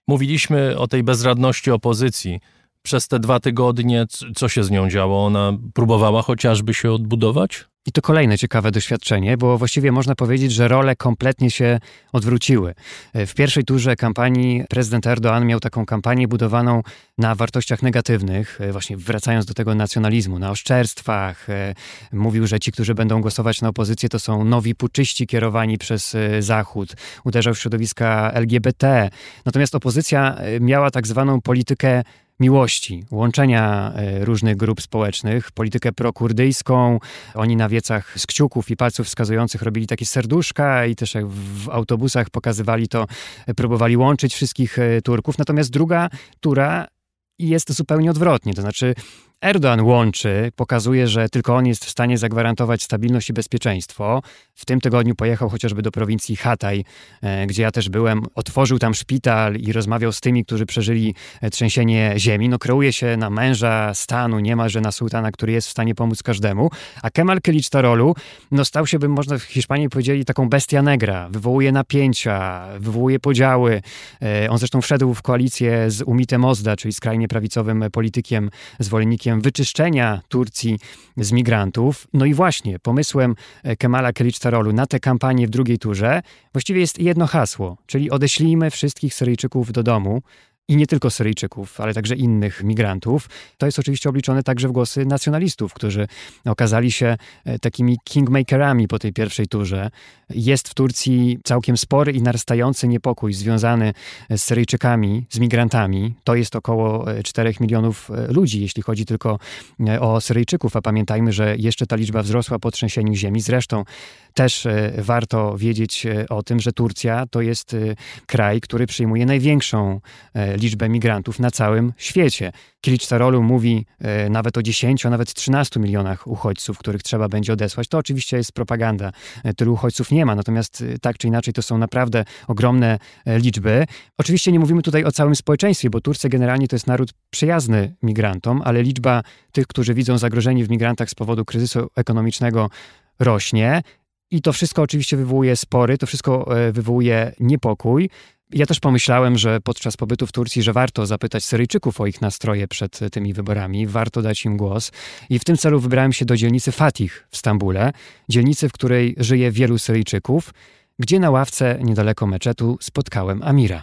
B: Mówiliśmy o tej bezradności opozycji przez te dwa tygodnie, co się z nią działo? Ona próbowała chociażby się odbudować?
D: I to kolejne ciekawe doświadczenie, bo właściwie można powiedzieć, że role kompletnie się odwróciły. W pierwszej turze kampanii prezydent Erdoğan miał taką kampanię budowaną na wartościach negatywnych, właśnie wracając do tego nacjonalizmu, na oszczerstwach. Mówił, że ci, którzy będą głosować na opozycję, to są nowi puczyści kierowani przez e, Zachód. Uderzał w środowiska LGBT. Natomiast opozycja e, miała tak zwaną politykę miłości, łączenia e, różnych grup społecznych, politykę prokurdyjską. Oni na wiecach z kciuków i palców wskazujących robili takie serduszka i też jak w autobusach pokazywali to, e, próbowali łączyć wszystkich e, Turków. Natomiast druga tura jest zupełnie odwrotnie, to znaczy Erdoğan łączy, pokazuje, że tylko on jest w stanie zagwarantować stabilność i bezpieczeństwo. W tym tygodniu pojechał chociażby do prowincji Hatay, e, gdzie ja też byłem, otworzył tam szpital i rozmawiał z tymi, którzy przeżyli e, trzęsienie ziemi. No kreuje się na męża stanu, niemalże na sułtana, który jest w stanie pomóc każdemu. A Kemal Kılıçdaroğlu no stał się, bym można w Hiszpanii powiedzieli, taką bestia negra. Wywołuje napięcia, wywołuje podziały. E, on zresztą wszedł w koalicję z Umitem Ozda, czyli skrajnie prawicowym politykiem, zwolennikiem wyczyszczenia Turcji z migrantów. No i właśnie pomysłem e, Kemala Kılıçdaroğlu na tę kampanię w drugiej turze właściwie jest jedno hasło, czyli odeślijmy wszystkich Syryjczyków do domu, i nie tylko Syryjczyków, ale także innych migrantów. To jest oczywiście obliczone także w głosy nacjonalistów, którzy okazali się e, takimi kingmakerami po tej pierwszej turze. Jest w Turcji całkiem spory i narastający niepokój związany z Syryjczykami, z migrantami. To jest około 4 e, milionów e, ludzi, jeśli chodzi tylko o Syryjczyków, a pamiętajmy, że jeszcze ta liczba wzrosła po trzęsieniu ziemi. Zresztą też warto wiedzieć o tym, że Turcja to jest kraj, który przyjmuje największą liczbę migrantów na całym świecie. Kilicdarolu mówi e, nawet o 10, a nawet 13 milionach uchodźców, których trzeba będzie odesłać. To oczywiście jest propaganda. E, tylu uchodźców nie ma, natomiast e, tak czy inaczej to są naprawdę ogromne liczby. Oczywiście nie mówimy tutaj o całym społeczeństwie, bo Turcja generalnie to jest naród przyjazny migrantom, ale liczba tych, którzy widzą zagrożenie w migrantach z powodu kryzysu ekonomicznego rośnie. I to wszystko oczywiście wywołuje spory, to wszystko wywołuje niepokój. Ja też pomyślałem, że podczas pobytu w Turcji, że warto zapytać Syryjczyków o ich nastroje przed tymi wyborami, warto dać im głos. I w tym celu wybrałem się do dzielnicy Fatih w Stambule, dzielnicy, w której żyje wielu Syryjczyków, gdzie na ławce niedaleko meczetu spotkałem Amira.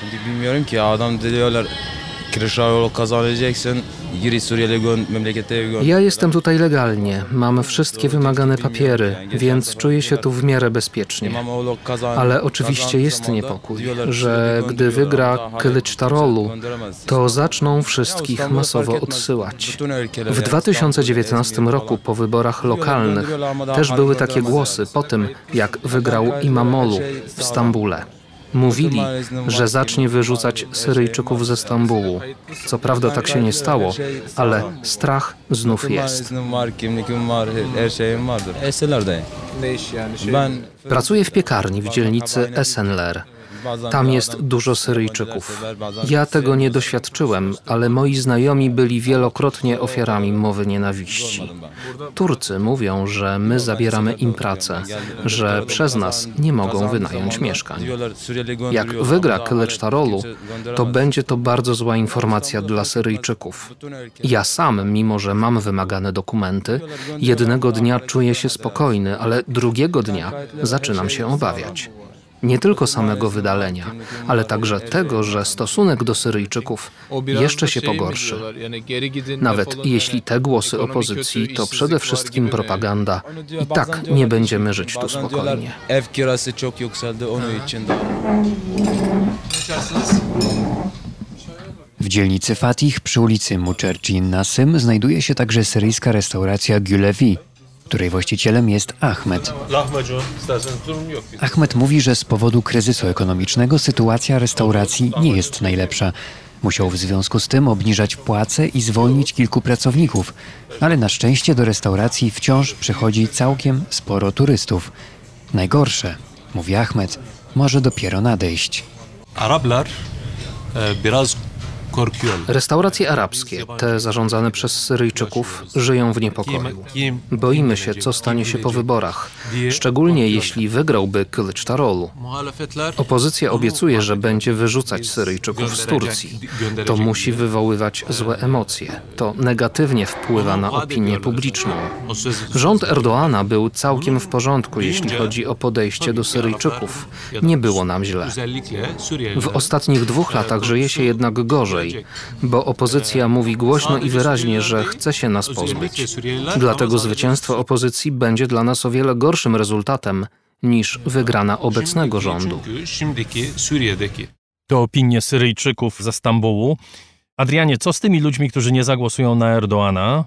G: Şimdi bilmiyorum ki adam diyorlar
H: Ja jestem tutaj legalnie, mam wszystkie wymagane papiery, więc czuję się tu w miarę bezpiecznie. Ale oczywiście jest niepokój, że gdy wygra Kılıçdaroğlu, to zaczną wszystkich masowo odsyłać. W
G: yani
H: 2019
G: İstanbul,
H: roku po wyborach lokalnych też były takie głosy po tym, jak wygrał Imamolu w Stambule. Mówili, że zacznie wyrzucać Syryjczyków ze Stambułu. Co prawda tak się nie stało, ale strach znów jest. Pracuję w piekarni w dzielnicy Esenler. Tam jest dużo Syryjczyków. Ja tego nie doświadczyłem, ale moi znajomi byli wielokrotnie ofiarami mowy nienawiści. Turcy mówią, że my zabieramy im pracę, że przez nas nie mogą wynająć mieszkań. Jak wygra Kılıçdaroğlu, to będzie to bardzo zła informacja dla Syryjczyków. Ja sam, mimo że mam wymagane dokumenty, jednego dnia czuję się spokojny, ale drugiego dnia zaczynam się obawiać. Nie tylko samego wydalenia, ale także tego, że stosunek do Syryjczyków jeszcze się pogorszy. Nawet jeśli te głosy opozycji to przede wszystkim propaganda, i tak nie będziemy żyć tu spokojnie.
D: W dzielnicy Fatih przy ulicy Muczercin Nasym znajduje się także syryjska restauracja Gülevi, której właścicielem jest Ahmed. Ahmed mówi, że z powodu kryzysu ekonomicznego sytuacja restauracji nie jest najlepsza. Musiał w związku z tym obniżać płace i zwolnić kilku pracowników, ale na szczęście do restauracji wciąż przychodzi całkiem sporo turystów. Najgorsze, mówi Ahmed, może dopiero nadejść.
I: Araplar e, biraz.
H: Restauracje arabskie, te zarządzane przez Syryjczyków, żyją w niepokoju. Boimy się, co stanie się po wyborach, szczególnie jeśli wygrałby Kılıçdaroğlu. Opozycja obiecuje, że będzie wyrzucać Syryjczyków z Turcji. To musi wywoływać złe emocje. To negatywnie wpływa na opinię publiczną. Rząd Erdoana był całkiem w porządku, jeśli chodzi o podejście do Syryjczyków. Nie było nam źle. W ostatnich dwóch latach żyje się jednak gorzej, bo opozycja mówi głośno i wyraźnie, że chce się nas pozbyć. Dlatego zwycięstwo opozycji będzie dla nas o wiele gorszym rezultatem niż wygrana obecnego rządu.
B: To opinie Syryjczyków ze Stambułu. Adrianie, co z tymi ludźmi, którzy nie zagłosują na Erdoana?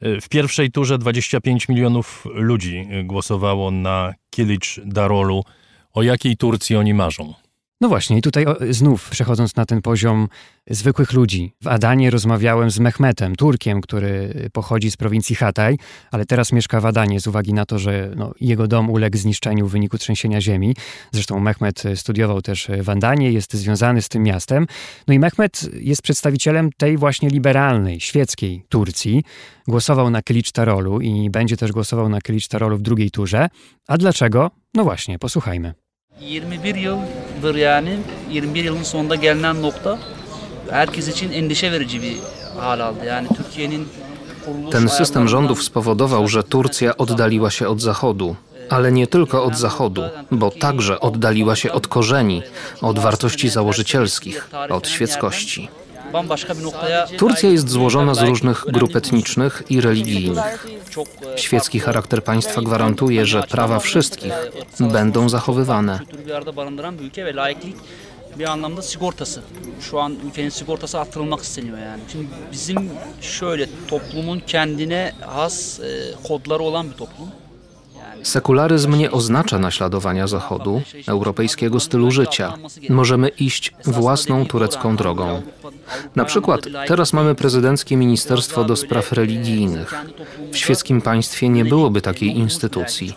B: W pierwszej turze 25 milionów ludzi głosowało na Kilic Darolu. O jakiej Turcji oni marzą?
D: No właśnie, i tutaj znów przechodząc na ten poziom zwykłych ludzi. W Adanie rozmawiałem z Mehmetem, Turkiem, który pochodzi z prowincji Hatay, ale teraz mieszka w Adanie z uwagi na to, że no, jego dom uległ zniszczeniu w wyniku trzęsienia ziemi. Zresztą Mehmet studiował też w Adanie, jest związany z tym miastem. No i Mehmet jest przedstawicielem tej właśnie liberalnej, świeckiej Turcji. Głosował na Kılıçdaroğlu i będzie też głosował na Kılıçdaroğlu w drugiej turze. A dlaczego? No właśnie, posłuchajmy.
J: 21 yani 21 yılın sonunda gelinen nokta herkes için endişe verici bir hal aldı. Yani Türkiye'nin
H: Ten system rządów spowodował, że Turcja oddaliła się od Zachodu. Ale nie tylko od Zachodu, bo także oddaliła się od korzeni, od wartości założycielskich, od świeckości. Turcja jest złożona z różnych grup etnicznych i religijnych.
J: E,
H: Świecki charakter państwa gwarantuje, że prawa wszystkich będą zachowywane.
J: bir anlamda sigortası. Şu an ülkenin sigortası arttırılmak isteniyor yani. Şimdi bizim şöyle toplumun kendine has e, kodları olan bir toplum.
H: Sekularyzm nie oznacza naśladowania Zachodu, europejskiego stylu życia. Możemy iść własną turecką drogą. Na przykład teraz mamy prezydenckie Ministerstwo do Spraw Religijnych. W świeckim państwie nie byłoby takiej instytucji.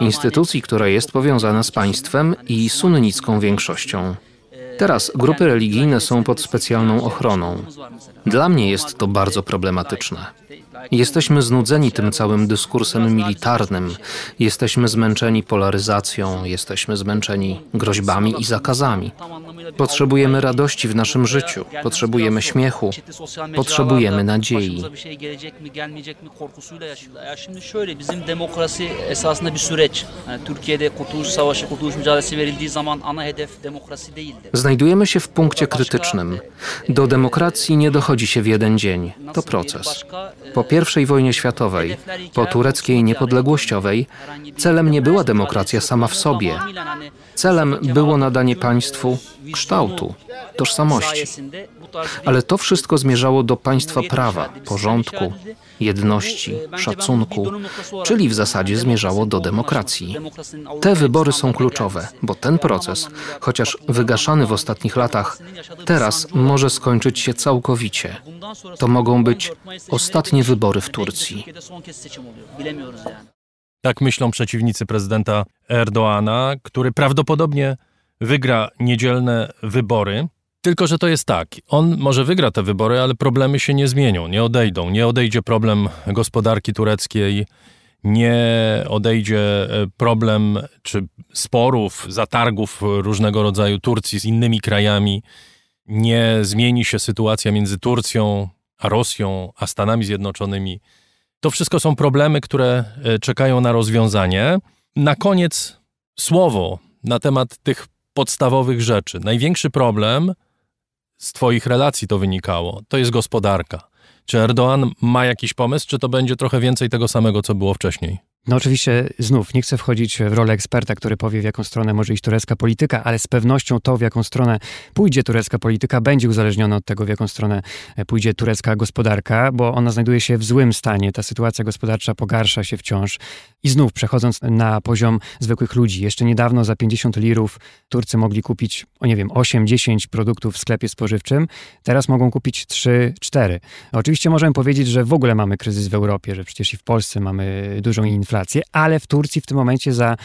H: Instytucji, która jest powiązana z państwem i sunnicką większością. Teraz grupy religijne są pod specjalną ochroną. Dla mnie jest to bardzo problematyczne. Jesteśmy znudzeni tym całym dyskursem militarnym, jesteśmy zmęczeni polaryzacją, jesteśmy zmęczeni groźbami i zakazami. Potrzebujemy radości w naszym życiu, potrzebujemy śmiechu, potrzebujemy nadziei.
J: şey gelecek mi gelmeyecek mi korkusuyla yaşıyorlar. Ya şimdi şöyle bizim demokrasi esasında bir süreç. Yani Türkiye'de Kurtuluş Savaşı, Kurtuluş Mücadelesi verildiği zaman ana hedef demokrasi değildi.
H: Znajdujemy się w punkcie krytycznym. Do demokracji nie dochodzi się w jeden dzień. To proces. Po I wojnie światowej, po tureckiej niepodległościowej, celem nie była demokracja sama w sobie. Celem było nadanie państwu kształtu, tożsamości. Ale to wszystko zmierzało do państwa prawa, porządku, jedności, szacunku, czyli w zasadzie zmierzało do demokracji. Te wybory są kluczowe, bo ten proces, chociaż wygaszany w ostatnich latach, teraz może skończyć się całkowicie. To mogą być ostatnie wybory w Turcji.
B: Tak myślą przeciwnicy prezydenta Erdoana, który prawdopodobnie wygra niedzielne wybory. Tylko, że to jest tak, on może wygra te wybory, ale problemy się nie zmienią, nie odejdą. Nie odejdzie problem gospodarki tureckiej, nie odejdzie e, problem czy sporów, zatargów różnego rodzaju Turcji z innymi krajami, nie zmieni się sytuacja między Turcją a Rosją, a Stanami Zjednoczonymi. To wszystko są problemy, które e, czekają na rozwiązanie. Na koniec słowo na temat tych podstawowych rzeczy. Największy problem z Twoich relacji to wynikało, to jest gospodarka. Czy Erdoğan ma jakiś pomysł, czy to będzie trochę więcej tego samego, co było wcześniej?
D: No oczywiście znów nie chcę wchodzić w rolę eksperta, który powie, w jaką stronę może iść turecka polityka, ale z pewnością to, w jaką stronę pójdzie turecka polityka, będzie uzależnione od tego, w jaką stronę pójdzie turecka gospodarka, bo ona znajduje się w złym stanie. Ta sytuacja gospodarcza pogarsza się wciąż. I znów przechodząc na poziom zwykłych ludzi, jeszcze niedawno za 50 lirów Turcy mogli kupić, o nie wiem, 8-10 produktów w sklepie spożywczym, teraz mogą kupić 3-4. Oczywiście możemy powiedzieć, że w ogóle mamy kryzys w Europie, że przecież i w Polsce mamy dużą inflację inflację, ale w Turcji w tym momencie za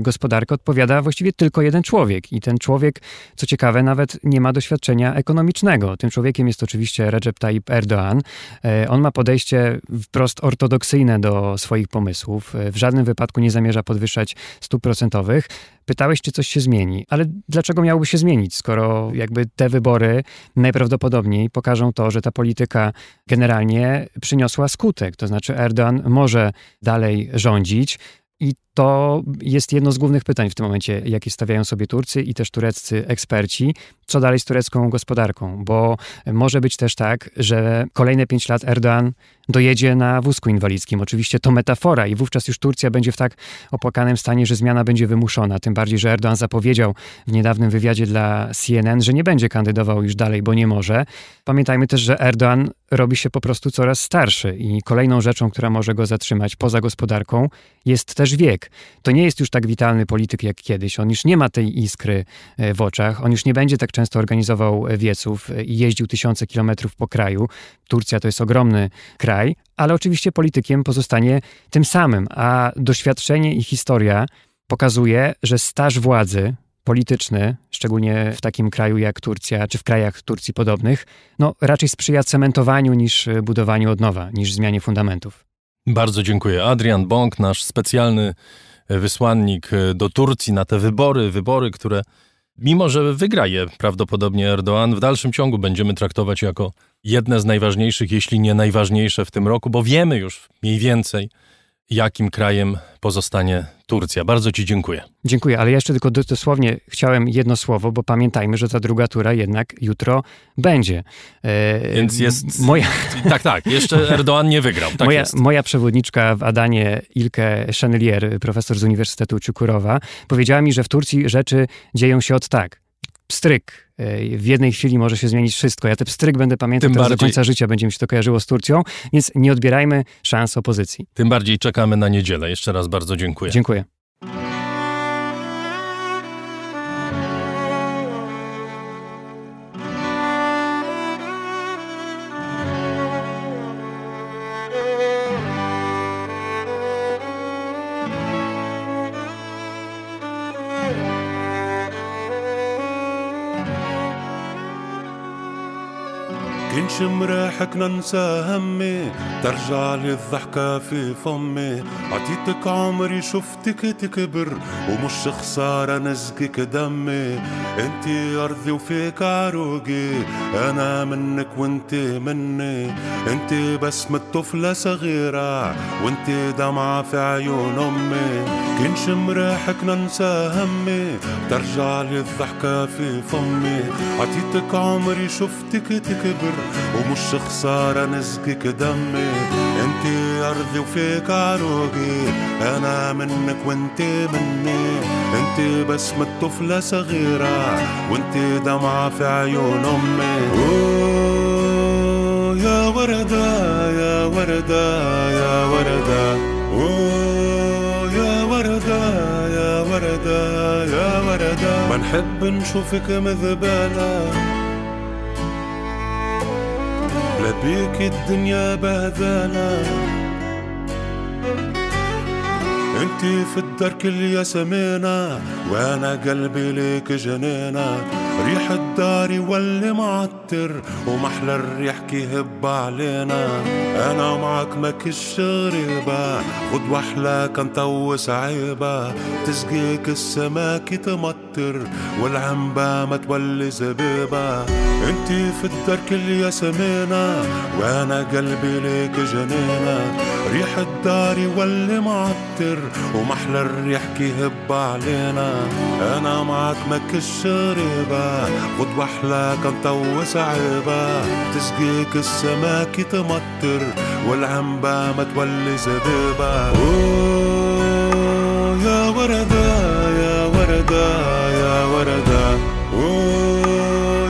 D: gospodarkę odpowiada właściwie tylko jeden człowiek. I ten człowiek, co ciekawe, nawet nie ma doświadczenia ekonomicznego. Tym człowiekiem jest oczywiście Recep Tayyip Erdoğan. E, on ma podejście wprost ortodoksyjne do swoich pomysłów. E, w żadnym wypadku nie zamierza podwyższać stóp procentowych. Pytałeś, czy coś się zmieni, ale dlaczego miałoby się zmienić, skoro jakby te wybory najprawdopodobniej pokażą to, że ta polityka generalnie przyniosła skutek. To znaczy Erdogan może dalej rządzić, i to jest jedno z głównych pytań w tym momencie, jakie stawiają sobie Turcy i też tureccy eksperci. Co dalej z turecką gospodarką? Bo może być też tak, że kolejne pięć lat Erdoğan dojedzie na wózku inwalidzkim. Oczywiście to metafora i wówczas już Turcja będzie w tak opłakanym stanie, że zmiana będzie wymuszona. Tym bardziej, że Erdoğan zapowiedział w niedawnym wywiadzie dla CNN, że nie będzie kandydował już dalej, bo nie może. Pamiętajmy też, że Erdoğan robi się po prostu coraz starszy i kolejną rzeczą, która może go zatrzymać poza gospodarką jest też wiek. To nie jest już tak witalny polityk jak kiedyś. On już nie ma tej iskry e, w oczach. On już nie będzie tak często organizował wieców i jeździł tysiące kilometrów po kraju. Turcja to jest ogromny kraj, ale oczywiście politykiem pozostanie tym samym, a doświadczenie i historia pokazuje, że staż władzy polityczny, szczególnie w takim kraju jak Turcja, czy w krajach Turcji podobnych, no raczej sprzyja cementowaniu niż budowaniu od nowa, niż zmianie fundamentów.
B: Bardzo dziękuję. Adrian Bąk, nasz specjalny wysłannik do Turcji na te wybory, wybory, które mimo, że wygra je prawdopodobnie Erdoğan, w dalszym ciągu będziemy traktować jako jedne z najważniejszych, jeśli nie najważniejsze w tym roku, bo wiemy już mniej więcej, jakim krajem pozostanie Turcja. Bardzo Ci dziękuję.
D: Dziękuję, ale jeszcze tylko dosłownie chciałem jedno słowo, bo pamiętajmy, że ta druga tura jednak jutro będzie.
B: E, Więc jest. Moja... Tak, tak, jeszcze Erdoğan nie wygrał. Tak
D: moja, moja przewodniczka w Adanie, Ilke Chenelier, profesor z Uniwersytetu Czukurowa, powiedziała mi, że w Turcji rzeczy dzieją się od tak pstryk. E, w jednej chwili może się zmienić wszystko. Ja ten pstryk będę pamiętał do końca życia, będzie mi się to kojarzyło z Turcją, więc nie odbierajmy szans opozycji.
B: Tym bardziej czekamy na niedzielę. Jeszcze raz bardzo dziękuję.
D: Dziękuję.
K: كنش مريحك ننسى همي ترجع لي الضحكة في فمي. عطيتك عمري شفتك تكبر ومش خسارة نزقك دمي. انتي أرضي وفيك عروقي أنا منك وانتي مني. انتي بسمة طفلة صغيرة وانتي دمعة في عيون أمي. كنش مريحك ننسى همي ترجع لي الضحكة في فمي. عطيتك عمري شفتك تكبر ومش خسارة نزقك دمي. انتي أرضي وفيك عروقي. أنا منك وانتي مني. انتي بسمة طفلة صغيرة. وانتي دمعة في عيون أمي. أوه يا وردة يا وردة يا وردة. يا وردة يا وردة يا وردة. ما نحب نشوفك مذبلة. بيك الدنيا بهذانة انتي في الدرك الياسمينة وأنا قلبي ليك جنينة ريح الدار يولي معطر ومحلى الريح كيهب علينا. أنا معك ماكش غريبة خد وحلة كان طوس عيبة تسقيك السماك تمطر. والعنبة ما تولي زبيبة. انتي في الدرك الياسمينة وأنا قلبي ليك جنينة. ريح الدار يولي معطر ومحلى الريح كيهب علينا. أنا معك ماكش غريبة خد كان طوس عيبة تسقيك السماك تمطر والعنبة ما تولي زبيبة. أوه يا وردة يا وردة. وردة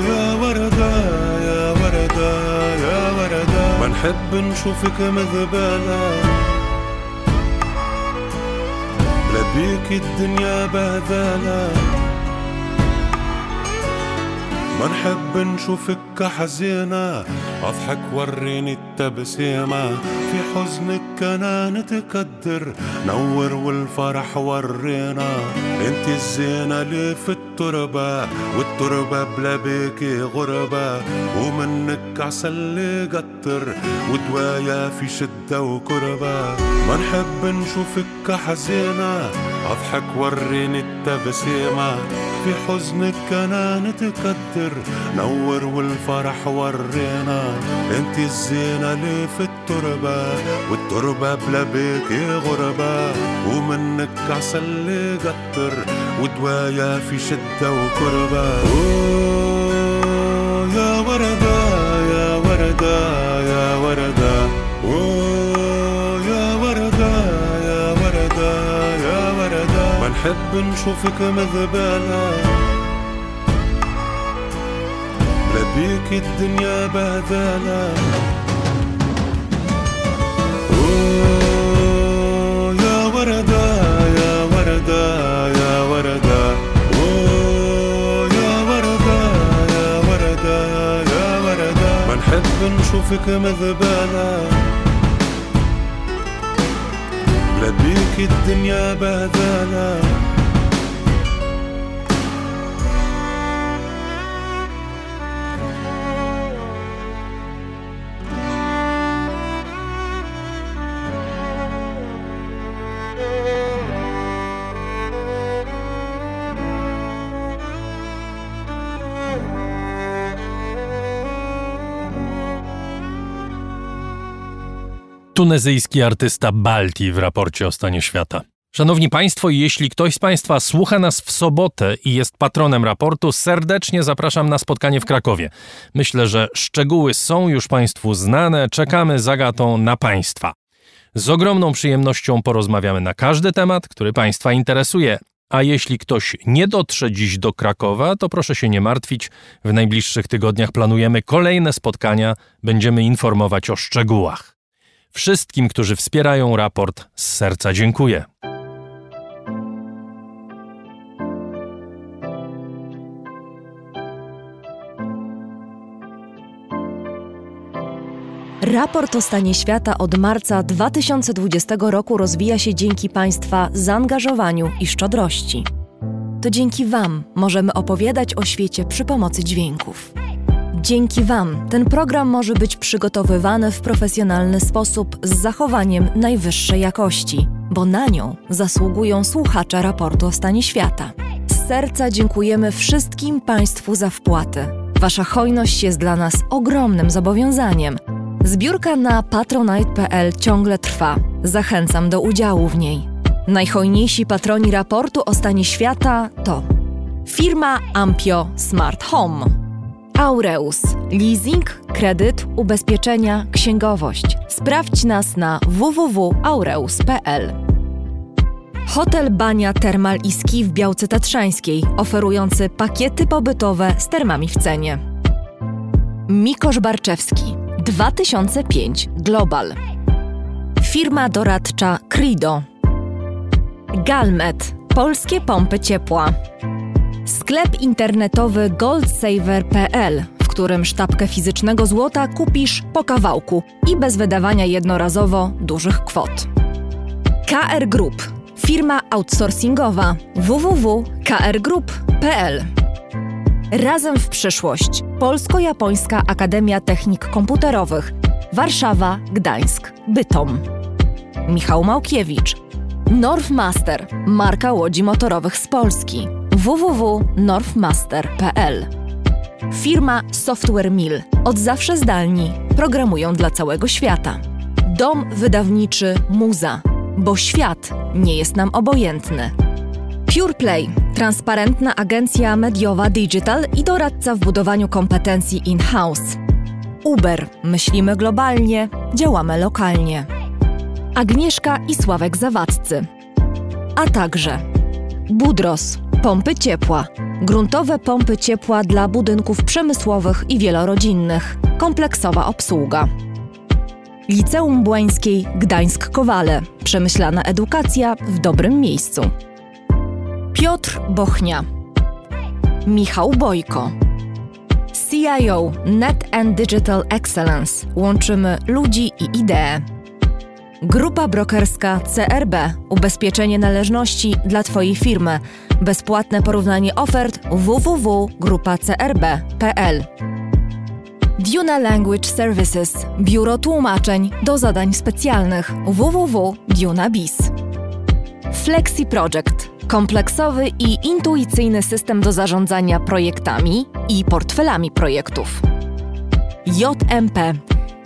K: يا وردة يا وردة يا وردة. ما نحب نشوفك مذبلة. لا بيك الدنيا بهذلة. ما نحب نشوفك حزينة أضحك وريني التبسيمة. في حزنك أنا نتكدر. نور والفرح ورينا. أنت الزينة اللي في التربة. والتربة بلا بيكي غربة. ومنك عسل قطر. ودوايا في شدة وكربة. ما نحب نشوفك حزينة أضحك وريني التبسيمة. في حزنك أنا نتكدر. نور والفرح ورينا أنت الزينة اللي في التربة والتربة بلا بيكي غربة. ومنك عسل قطر ودوايا في شدة وكربة يا وردة يا وردة يا وردة. أوه. نحب نشوفك مذبلة لا بيك الدنيا بهذلة أوه يا وردة يا وردة يا وردة. أوه يا وردة يا وردة يا وردة. ما نحب نشوفك مذبلة لا بيك الدنيا بهذلها
B: Tunezyjski artysta Balti w raporcie o stanie świata. Szanowni Państwo, jeśli ktoś z Państwa słucha nas w sobotę i jest patronem raportu, serdecznie zapraszam na spotkanie w Krakowie. Myślę, że szczegóły są już Państwu znane, czekamy z Agatą na Państwa. Z ogromną przyjemnością porozmawiamy na każdy temat, który Państwa interesuje. A jeśli ktoś nie dotrze dziś do Krakowa, to proszę się nie martwić. W najbliższych tygodniach planujemy kolejne spotkania, będziemy informować o szczegółach. Wszystkim, którzy wspierają raport, z serca dziękuję.
L: Raport o stanie świata od marca 2020 roku rozwija się dzięki Państwa zaangażowaniu i szczodrości. To dzięki Wam możemy opowiadać o świecie przy pomocy dźwięków. Dzięki Wam ten program może być przygotowywany w profesjonalny sposób z zachowaniem najwyższej jakości, bo na nią zasługują słuchacze raportu o stanie świata. Z serca dziękujemy wszystkim Państwu za wpłaty. Wasza hojność jest dla nas ogromnym zobowiązaniem. Zbiórka na patronite.pl ciągle trwa. Zachęcam do udziału w niej. Najhojniejsi patroni raportu o stanie świata to firma Ampio Smart Home, Aureus, leasing, kredyt, ubezpieczenia, księgowość. Sprawdź nas na www.aureus.pl. Hotel Bania Termal i Ski w Białce Tatrzańskiej, oferujący pakiety pobytowe z termami w cenie. Mikosz Barczewski, 2005 Global. Firma doradcza Crido. Galmet, polskie pompy ciepła. Sklep internetowy goldsaver.pl, w którym sztabkę fizycznego złota kupisz po kawałku i bez wydawania jednorazowo dużych kwot. KR Group, firma outsourcingowa www.krgroup.pl. Razem w przyszłość. Polsko-Japońska Akademia Technik Komputerowych. Warszawa, Gdańsk, Bytom. Michał Małkiewicz. Northmaster, marka łodzi motorowych z Polski. www.northmaster.pl. Firma Software Mill. Od zawsze zdalni. Programują dla całego świata. Dom wydawniczy Muza. Bo świat nie jest nam obojętny. PurePlay, transparentna agencja mediowa digital i doradca w budowaniu kompetencji in-house. Uber, myślimy globalnie, działamy lokalnie. Agnieszka i Sławek Zawadzcy. A także Budros, pompy ciepła. Gruntowe pompy ciepła dla budynków przemysłowych i wielorodzinnych. Kompleksowa obsługa. Liceum Błańskiej Gdańsk-Kowale. Przemyślana edukacja w dobrym miejscu. Piotr Bochnia. Michał Bojko. CIO Net and Digital Excellence. Łączymy ludzi i idee. Grupa brokerska CRB. Ubezpieczenie należności dla Twojej firmy. Bezpłatne porównanie ofert www.grupacrb.pl Duna Language Services. Biuro tłumaczeń do zadań specjalnych www.dunabiz. Flexi Project. Kompleksowy i intuicyjny system do zarządzania projektami i portfelami projektów. JMP.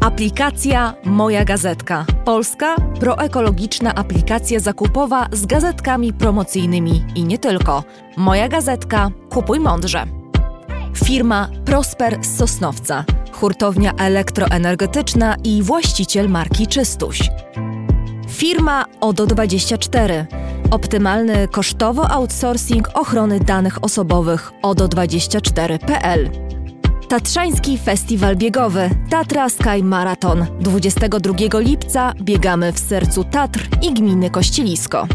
L: Aplikacja Moja Gazetka. Polska proekologiczna aplikacja zakupowa z gazetkami promocyjnymi i nie tylko. Moja Gazetka. Kupuj mądrze. Firma Prosper z Sosnowca. Hurtownia elektroenergetyczna i właściciel marki Czystuś. Firma ODO24. Optymalny kosztowo outsourcing ochrony danych osobowych ODO24.pl. Tatrzański Festiwal Biegowy Tatra Sky Marathon. 22 lipca biegamy w sercu Tatr i gminy Kościelisko.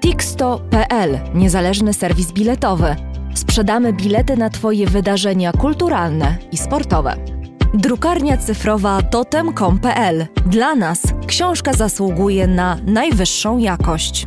L: Tixto.pl Niezależny serwis biletowy. Sprzedamy bilety na Twoje wydarzenia kulturalne i sportowe. Drukarnia cyfrowa totem.com.pl. Dla nas książka zasługuje na najwyższą jakość.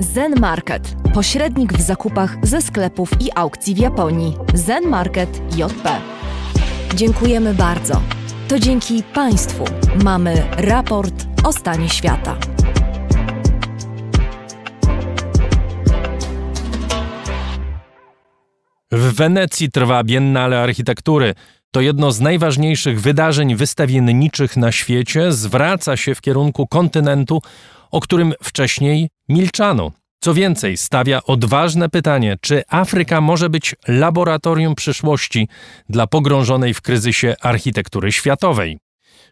L: Zen Market. Pośrednik w zakupach ze sklepów i aukcji w Japonii. Zen Market JP. Dziękujemy bardzo. To dzięki Państwu mamy raport o stanie świata.
B: W Wenecji trwa Biennale Architektury. to jedno z najważniejszych wydarzeń wystawienniczych na świecie, zwraca się w kierunku kontynentu, o którym wcześniej milczano. Co więcej, stawia odważne pytanie, czy Afryka może być laboratorium przyszłości dla pogrążonej w kryzysie architektury światowej.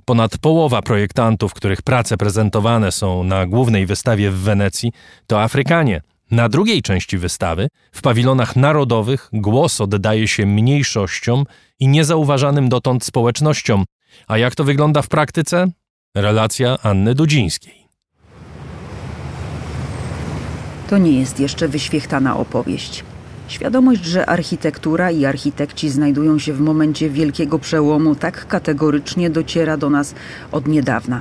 B: Ponad połowa projektantów, których prace prezentowane są na głównej wystawie w Wenecji, to Afrykanie. Na drugiej części wystawy, w pawilonach narodowych, głos oddaje się mniejszościom i niezauważanym dotąd społecznościom. A jak to wygląda w praktyce? Relacja Anny Dudzińskiej.
M: To nie jest jeszcze wyświechtana opowieść. Świadomość, że architektura i architekci znajdują się w momencie wielkiego przełomu, tak kategorycznie dociera do nas od niedawna.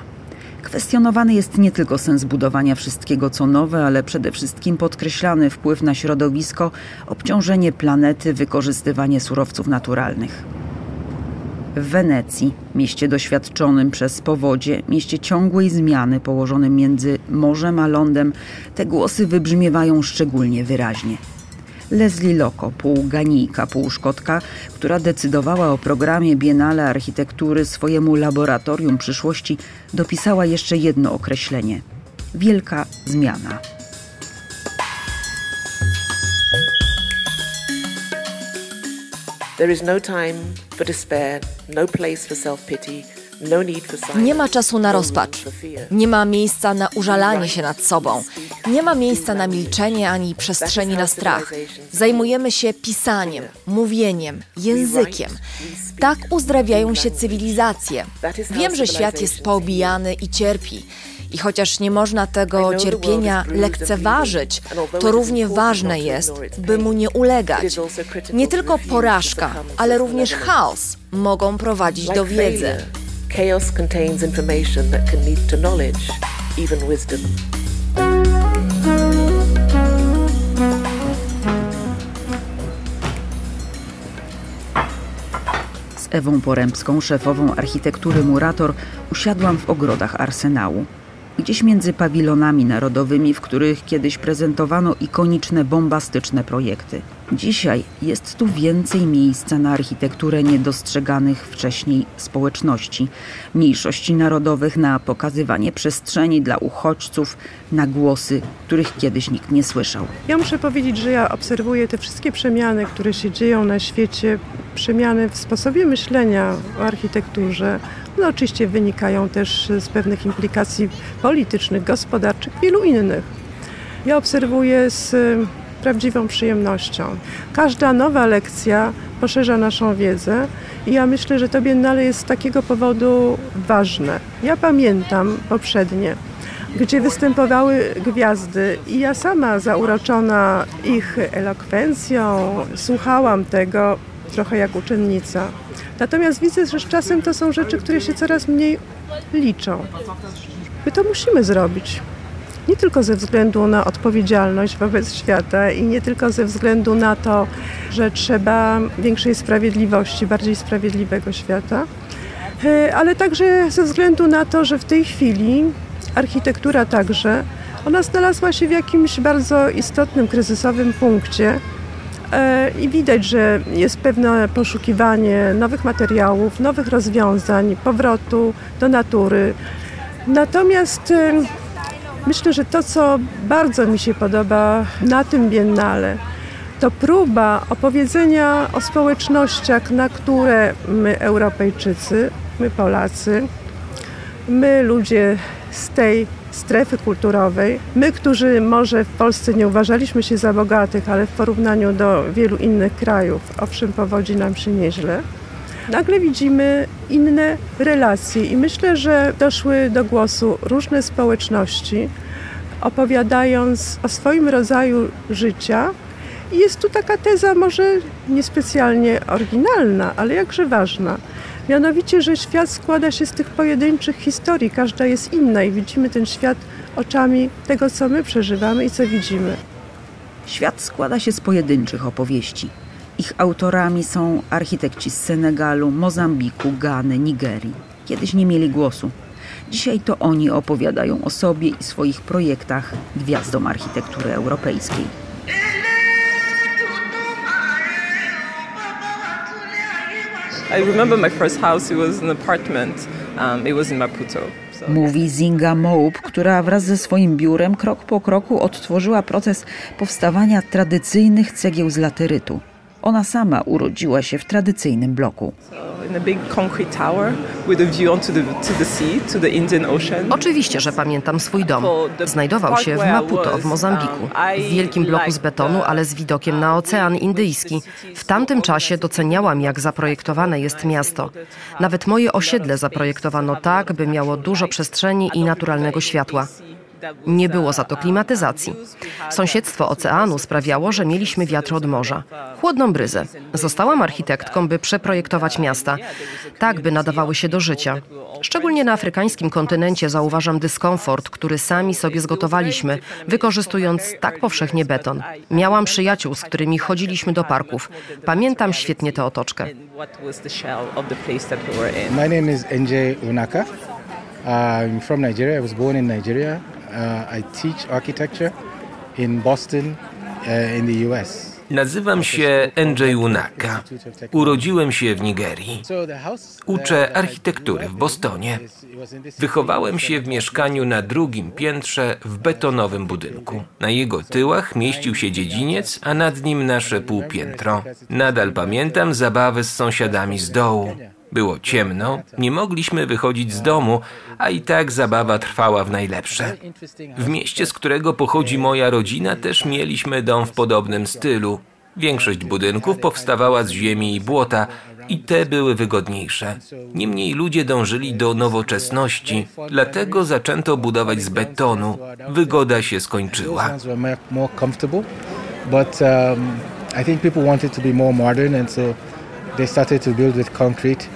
M: Kwestionowany jest nie tylko sens budowania wszystkiego co nowe, ale przede wszystkim podkreślany wpływ na środowisko, obciążenie planety, wykorzystywanie surowców naturalnych. W Wenecji, mieście doświadczonym przez powodzie, mieście ciągłej zmiany położonym między morzem a lądem, te głosy wybrzmiewają szczególnie wyraźnie. Leslie Loko, pół Ganijka, pół Szkotka, która decydowała o programie Biennale Architektury swojemu laboratorium przyszłości, dopisała jeszcze jedno określenie wielka zmiana.
L: Nie ma czasu na rozpacz. Nie ma miejsca na użalanie się nad sobą. Nie ma miejsca na milczenie ani przestrzeni na strach. Zajmujemy się pisaniem, mówieniem, językiem. Tak uzdrawiają się cywilizacje. Wiem, że świat jest poobijany i cierpi. I chociaż nie można tego cierpienia lekceważyć, to równie ważne jest, by mu nie ulegać. Nie tylko porażka, ale również chaos mogą prowadzić do wiedzy.
N: Chaos contains information that can lead to knowledge, even wisdom.
M: Z Ewą Porębską, szefową architektury Murator, usiadłam w ogrodach Arsenału. Gdzieś między pawilonami narodowymi, w których kiedyś prezentowano ikoniczne, bombastyczne projekty. Dzisiaj jest tu więcej miejsca na architekturę niedostrzeganych wcześniej społeczności, mniejszości narodowych, na pokazywanie przestrzeni dla uchodźców, na głosy, których kiedyś nikt nie słyszał.
O: Ja muszę powiedzieć, że ja obserwuję te wszystkie przemiany, które się dzieją na świecie, przemiany w sposobie myślenia o architekturze. No oczywiście wynikają też z pewnych implikacji politycznych, gospodarczych, wielu innych. Ja obserwuję z prawdziwą przyjemnością. Każda nowa lekcja poszerza naszą wiedzę i ja myślę, że to Biennale jest z takiego powodu ważne. Ja pamiętam poprzednie, gdzie występowały gwiazdy i ja sama zauroczona ich elokwencją słuchałam tego trochę jak uczennica. Natomiast widzę, że z czasem to są rzeczy, które się coraz mniej liczą. My to musimy zrobić. Nie tylko ze względu na odpowiedzialność wobec świata i nie tylko ze względu na to, że trzeba większej sprawiedliwości, bardziej sprawiedliwego świata, e, ale także ze względu na to, że w tej chwili architektura także, ona znalazła się w jakimś bardzo istotnym, kryzysowym punkcie, i widać, że jest pewne poszukiwanie nowych materiałów, nowych rozwiązań, powrotu do natury. Natomiast e, myślę, że to, co bardzo mi się podoba na tym biennale, to próba opowiedzenia o społecznościach, na które my, Europejczycy, my Polacy, my ludzie z tej strefy kulturowej. My, którzy może w Polsce nie uważaliśmy się za bogatych, ale w porównaniu do wielu innych krajów, owszem, powodzi nam się nieźle, nagle widzimy inne relacje i myślę, że doszły do głosu różne społeczności, opowiadając o swoim rodzaju życia. I jest tu taka teza, może niespecjalnie oryginalna, ale jakże ważna Mianowicie, że świat składa się z tych pojedynczych historii, każda jest inna i widzimy ten świat oczami tego, co my przeżywamy i co widzimy.
M: Świat składa się z pojedynczych opowieści. Ich autorami są architekci z Senegalu, Mozambiku, Gany, Nigerii. Kiedyś nie mieli głosu. Dzisiaj to oni opowiadają o sobie i swoich projektach gwiazdom architektury europejskiej.
P: Remember my first house, it was an apartment. Um, it was in Maputo. So.
M: Mówi Zinga Moub, która wraz ze swoim biurem krok po kroku odtworzyła proces powstawania tradycyjnych cegieł z laterytu. Ona sama urodziła się w tradycyjnym bloku.
P: In a big concrete tower with a view onto the, to the sea, to the Indian Ocean.
Q: Oczywiście, że pamiętam swój dom. Znajdował się w Maputo, w Mozambiku. W wielkim bloku z betonu, ale z widokiem na Ocean Indyjski. W tamtym czasie doceniałam, jak zaprojektowane jest miasto. Nawet moje osiedle zaprojektowano tak, by miało dużo przestrzeni i naturalnego światła. Nie było za to klimatyzacji. Sąsiedztwo oceanu sprawiało, że mieliśmy wiatr od morza. Chłodną bryzę. Zostałam architektką, by przeprojektować miasta, tak by nadawały się do życia. Szczególnie na afrykańskim kontynencie zauważam dyskomfort, który sami sobie zgotowaliśmy, wykorzystując tak powszechnie beton. Miałam przyjaciół, z którymi chodziliśmy do parków. Pamiętam świetnie tę otoczkę.
R: My name is NJ Unaka. I'm from Nigeria. I was born in Nigeria. Uh, I teach architecture in Boston, uh, in the US.
S: Nazywam się NJ Unaka. Urodziłem się w Nigerii. Uczę architektury w Bostonie. Wychowałem się w mieszkaniu na drugim piętrze w betonowym budynku. Na jego tyłach mieścił się dziedziniec, a nad nim nasze półpiętro. Nadal pamiętam zabawy z sąsiadami z dołu. Było ciemno, nie mogliśmy wychodzić z domu, a i tak zabawa trwała w najlepsze. W mieście, z którego pochodzi moja rodzina, też mieliśmy dom w podobnym stylu. Większość budynków powstawała z ziemi i błota i te były wygodniejsze. Niemniej ludzie dążyli do nowoczesności, dlatego zaczęto budować z betonu. Wygoda się skończyła.
R: But um, I think people wanted to be more modern and so they started to build with concrete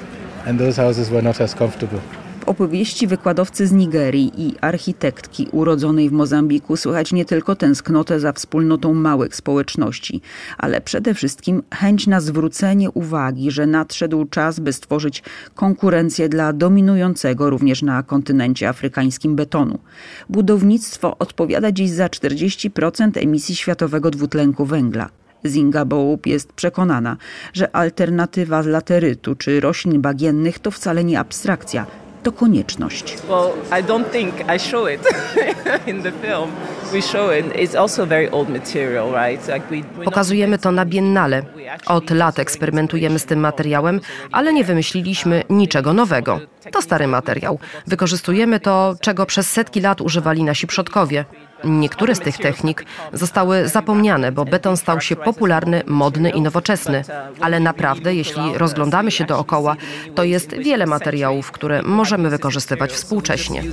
R: and those houses were not as comfortable.
M: Opowieści wykładowcy z Nigerii i architektki urodzonej w Mozambiku słychać nie tylko tęsknotę za wspólnotą małych społeczności, ale przede wszystkim chęć na zwrócenie uwagi, że nadszedł czas, by stworzyć konkurencję dla dominującego również na kontynencie afrykańskim betonu. Budownictwo odpowiada dziś za 40% emisji światowego dwutlenku węgla. Zinga Bołup jest przekonana, że alternatywa z laterytu czy roślin bagiennych to wcale nie abstrakcja, to konieczność.
P: Well, I don't think I show it in the film. We show it. It's also very old material, right? Like we, we
Q: Pokazujemy to na biennale. Od lat eksperymentujemy z tym materiałem, ale nie wymyśliliśmy niczego nowego. To stary materiał. Wykorzystujemy to, czego przez setki lat używali nasi przodkowie. Niektóre z tych technik zostały zapomniane, bo beton stał się popularny, modny i nowoczesny. Ale naprawdę, jeśli rozglądamy się dookoła, to jest wiele materiałów, które możemy wykorzystywać współcześnie.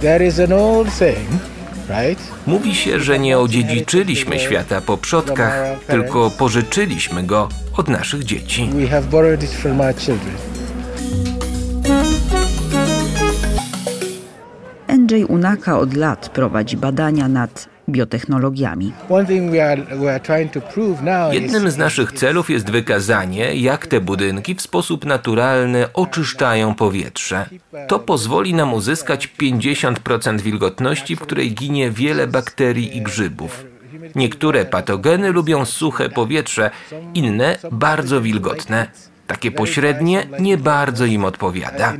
R: There is an old saying?
S: Mówi się, że nie odziedziczyliśmy świata po przodkach, tylko pożyczyliśmy go od naszych dzieci.
M: NJ Unaka od lat prowadzi badania nad biotechnologiami.
S: Jednym z naszych celów jest wykazanie, jak te budynki w sposób naturalny oczyszczają powietrze. To pozwoli nam uzyskać 50% wilgotności, w której ginie wiele bakterii i grzybów. Niektóre patogeny lubią suche powietrze, inne bardzo wilgotne. Takie pośrednie nie bardzo im odpowiada.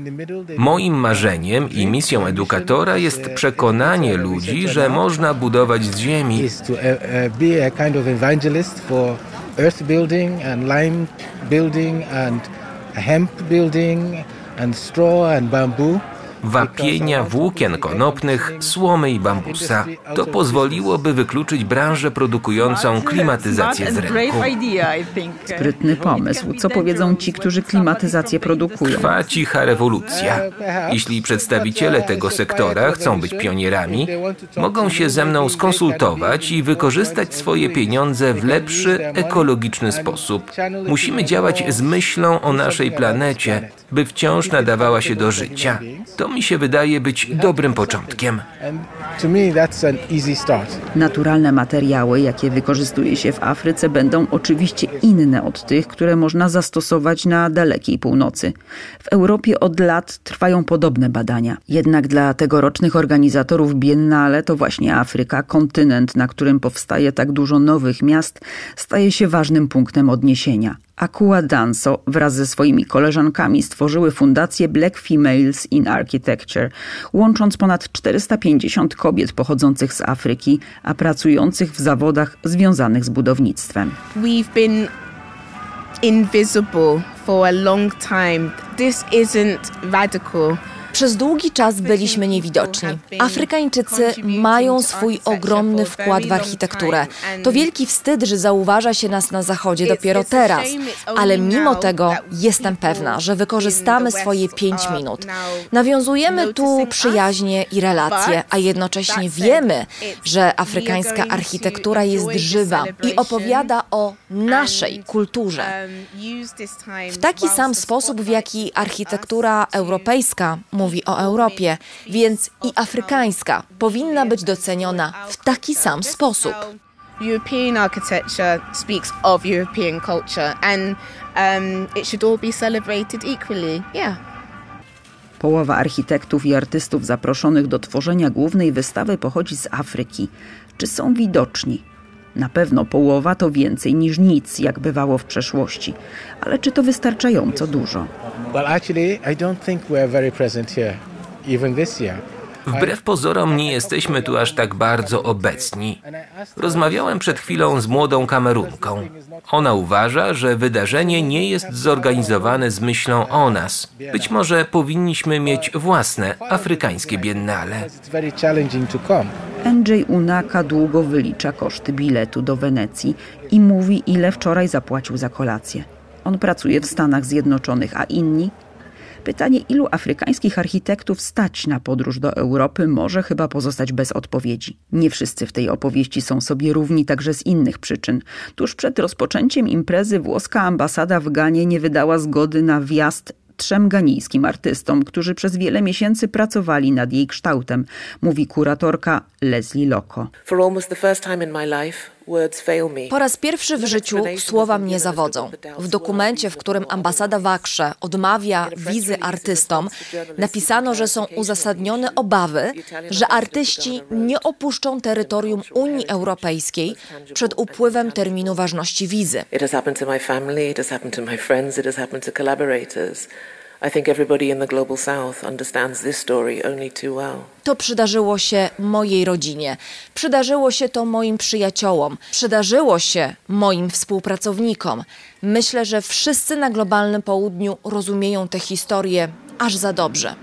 S: Moim marzeniem i misją edukatora jest przekonanie ludzi, że można budować z ziemi.
R: building and hemp building and straw and bamboo.
S: Wapienia, włókien konopnych, słomy i bambusa. To pozwoliłoby wykluczyć branżę produkującą klimatyzację z rynku.
M: Sprytny pomysł. Co powiedzą ci, którzy klimatyzację produkują?
S: Trwa cicha rewolucja. Jeśli przedstawiciele tego sektora chcą być pionierami, mogą się ze mną skonsultować i wykorzystać swoje pieniądze w lepszy, ekologiczny sposób. Musimy działać z myślą o naszej planecie, by wciąż nadawała się do życia. To mi się wydaje być dobrym początkiem.
M: Naturalne materiały, jakie wykorzystuje się w Afryce, będą oczywiście inne od tych, które można zastosować na dalekiej północy. W Europie od lat trwają podobne badania. Jednak dla tegorocznych organizatorów Biennale to właśnie Afryka, kontynent, na którym powstaje tak dużo nowych miast, staje się ważnym punktem odniesienia. Akua Danso wraz ze swoimi koleżankami stworzyły fundację Black Females in Architecture, łącząc ponad 450 kobiet pochodzących z Afryki, a pracujących w zawodach związanych z budownictwem.
T: We've been invisible for a long time. This isn't radical.
L: Przez długi czas byliśmy niewidoczni. Afrykańczycy mają swój ogromny wkład w architekturę. To wielki wstyd, że zauważa się nas na Zachodzie dopiero teraz. Ale mimo tego jestem pewna, że wykorzystamy swoje pięć minut. Nawiązujemy tu przyjaźnie i relacje, a jednocześnie wiemy, że afrykańska architektura jest żywa i opowiada o naszej kulturze. W taki sam sposób, w jaki architektura europejska mówi o Europie, więc i afrykańska powinna być doceniona w taki sam sposób.
T: European architecture speaks of European culture and um, it should all be celebrated equally. Yeah.
M: Połowa architektów i artystów zaproszonych do tworzenia głównej wystawy pochodzi z Afryki. Czy są widoczni? Na pewno połowa to więcej niż nic, jak bywało w przeszłości. Ale czy to wystarczająco dużo?
R: Well, actually, I don't think we're very present here, even this year.
S: Wbrew pozorom nie jesteśmy tu aż tak bardzo obecni. Rozmawiałem przed chwilą z młodą Kamerunką. Ona uważa, że wydarzenie nie jest zorganizowane z myślą o nas. Być może powinniśmy mieć własne afrykańskie biennale.
M: Andrzej Unaka długo wylicza koszty biletu do Wenecji i mówi, ile wczoraj zapłacił za kolację. On pracuje w Stanach Zjednoczonych, a inni? Pytanie, ilu afrykańskich architektów stać na podróż do Europy, może chyba pozostać bez odpowiedzi. Nie wszyscy w tej opowieści są sobie równi także z innych przyczyn. Tuż przed rozpoczęciem imprezy włoska ambasada w Ganie nie wydała zgody na wjazd trzem ganijskim artystom, którzy przez wiele miesięcy pracowali nad jej kształtem, mówi kuratorka Leslie Loco.
N: For almost the first time in my life.
L: Po raz pierwszy w życiu słowa mnie zawodzą. W dokumencie, w którym ambasada w Akrze odmawia wizy artystom, napisano, że są uzasadnione obawy, że artyści nie opuszczą terytorium Unii Europejskiej przed upływem terminu ważności wizy.
N: It has happened to my family, it has happened to my friends, it has happened to collaborators.
L: To przydarzyło się mojej rodzinie, przydarzyło się to moim przyjaciołom, przydarzyło się moim współpracownikom. Myślę, że wszyscy na globalnym południu rozumieją tę historię aż za dobrze.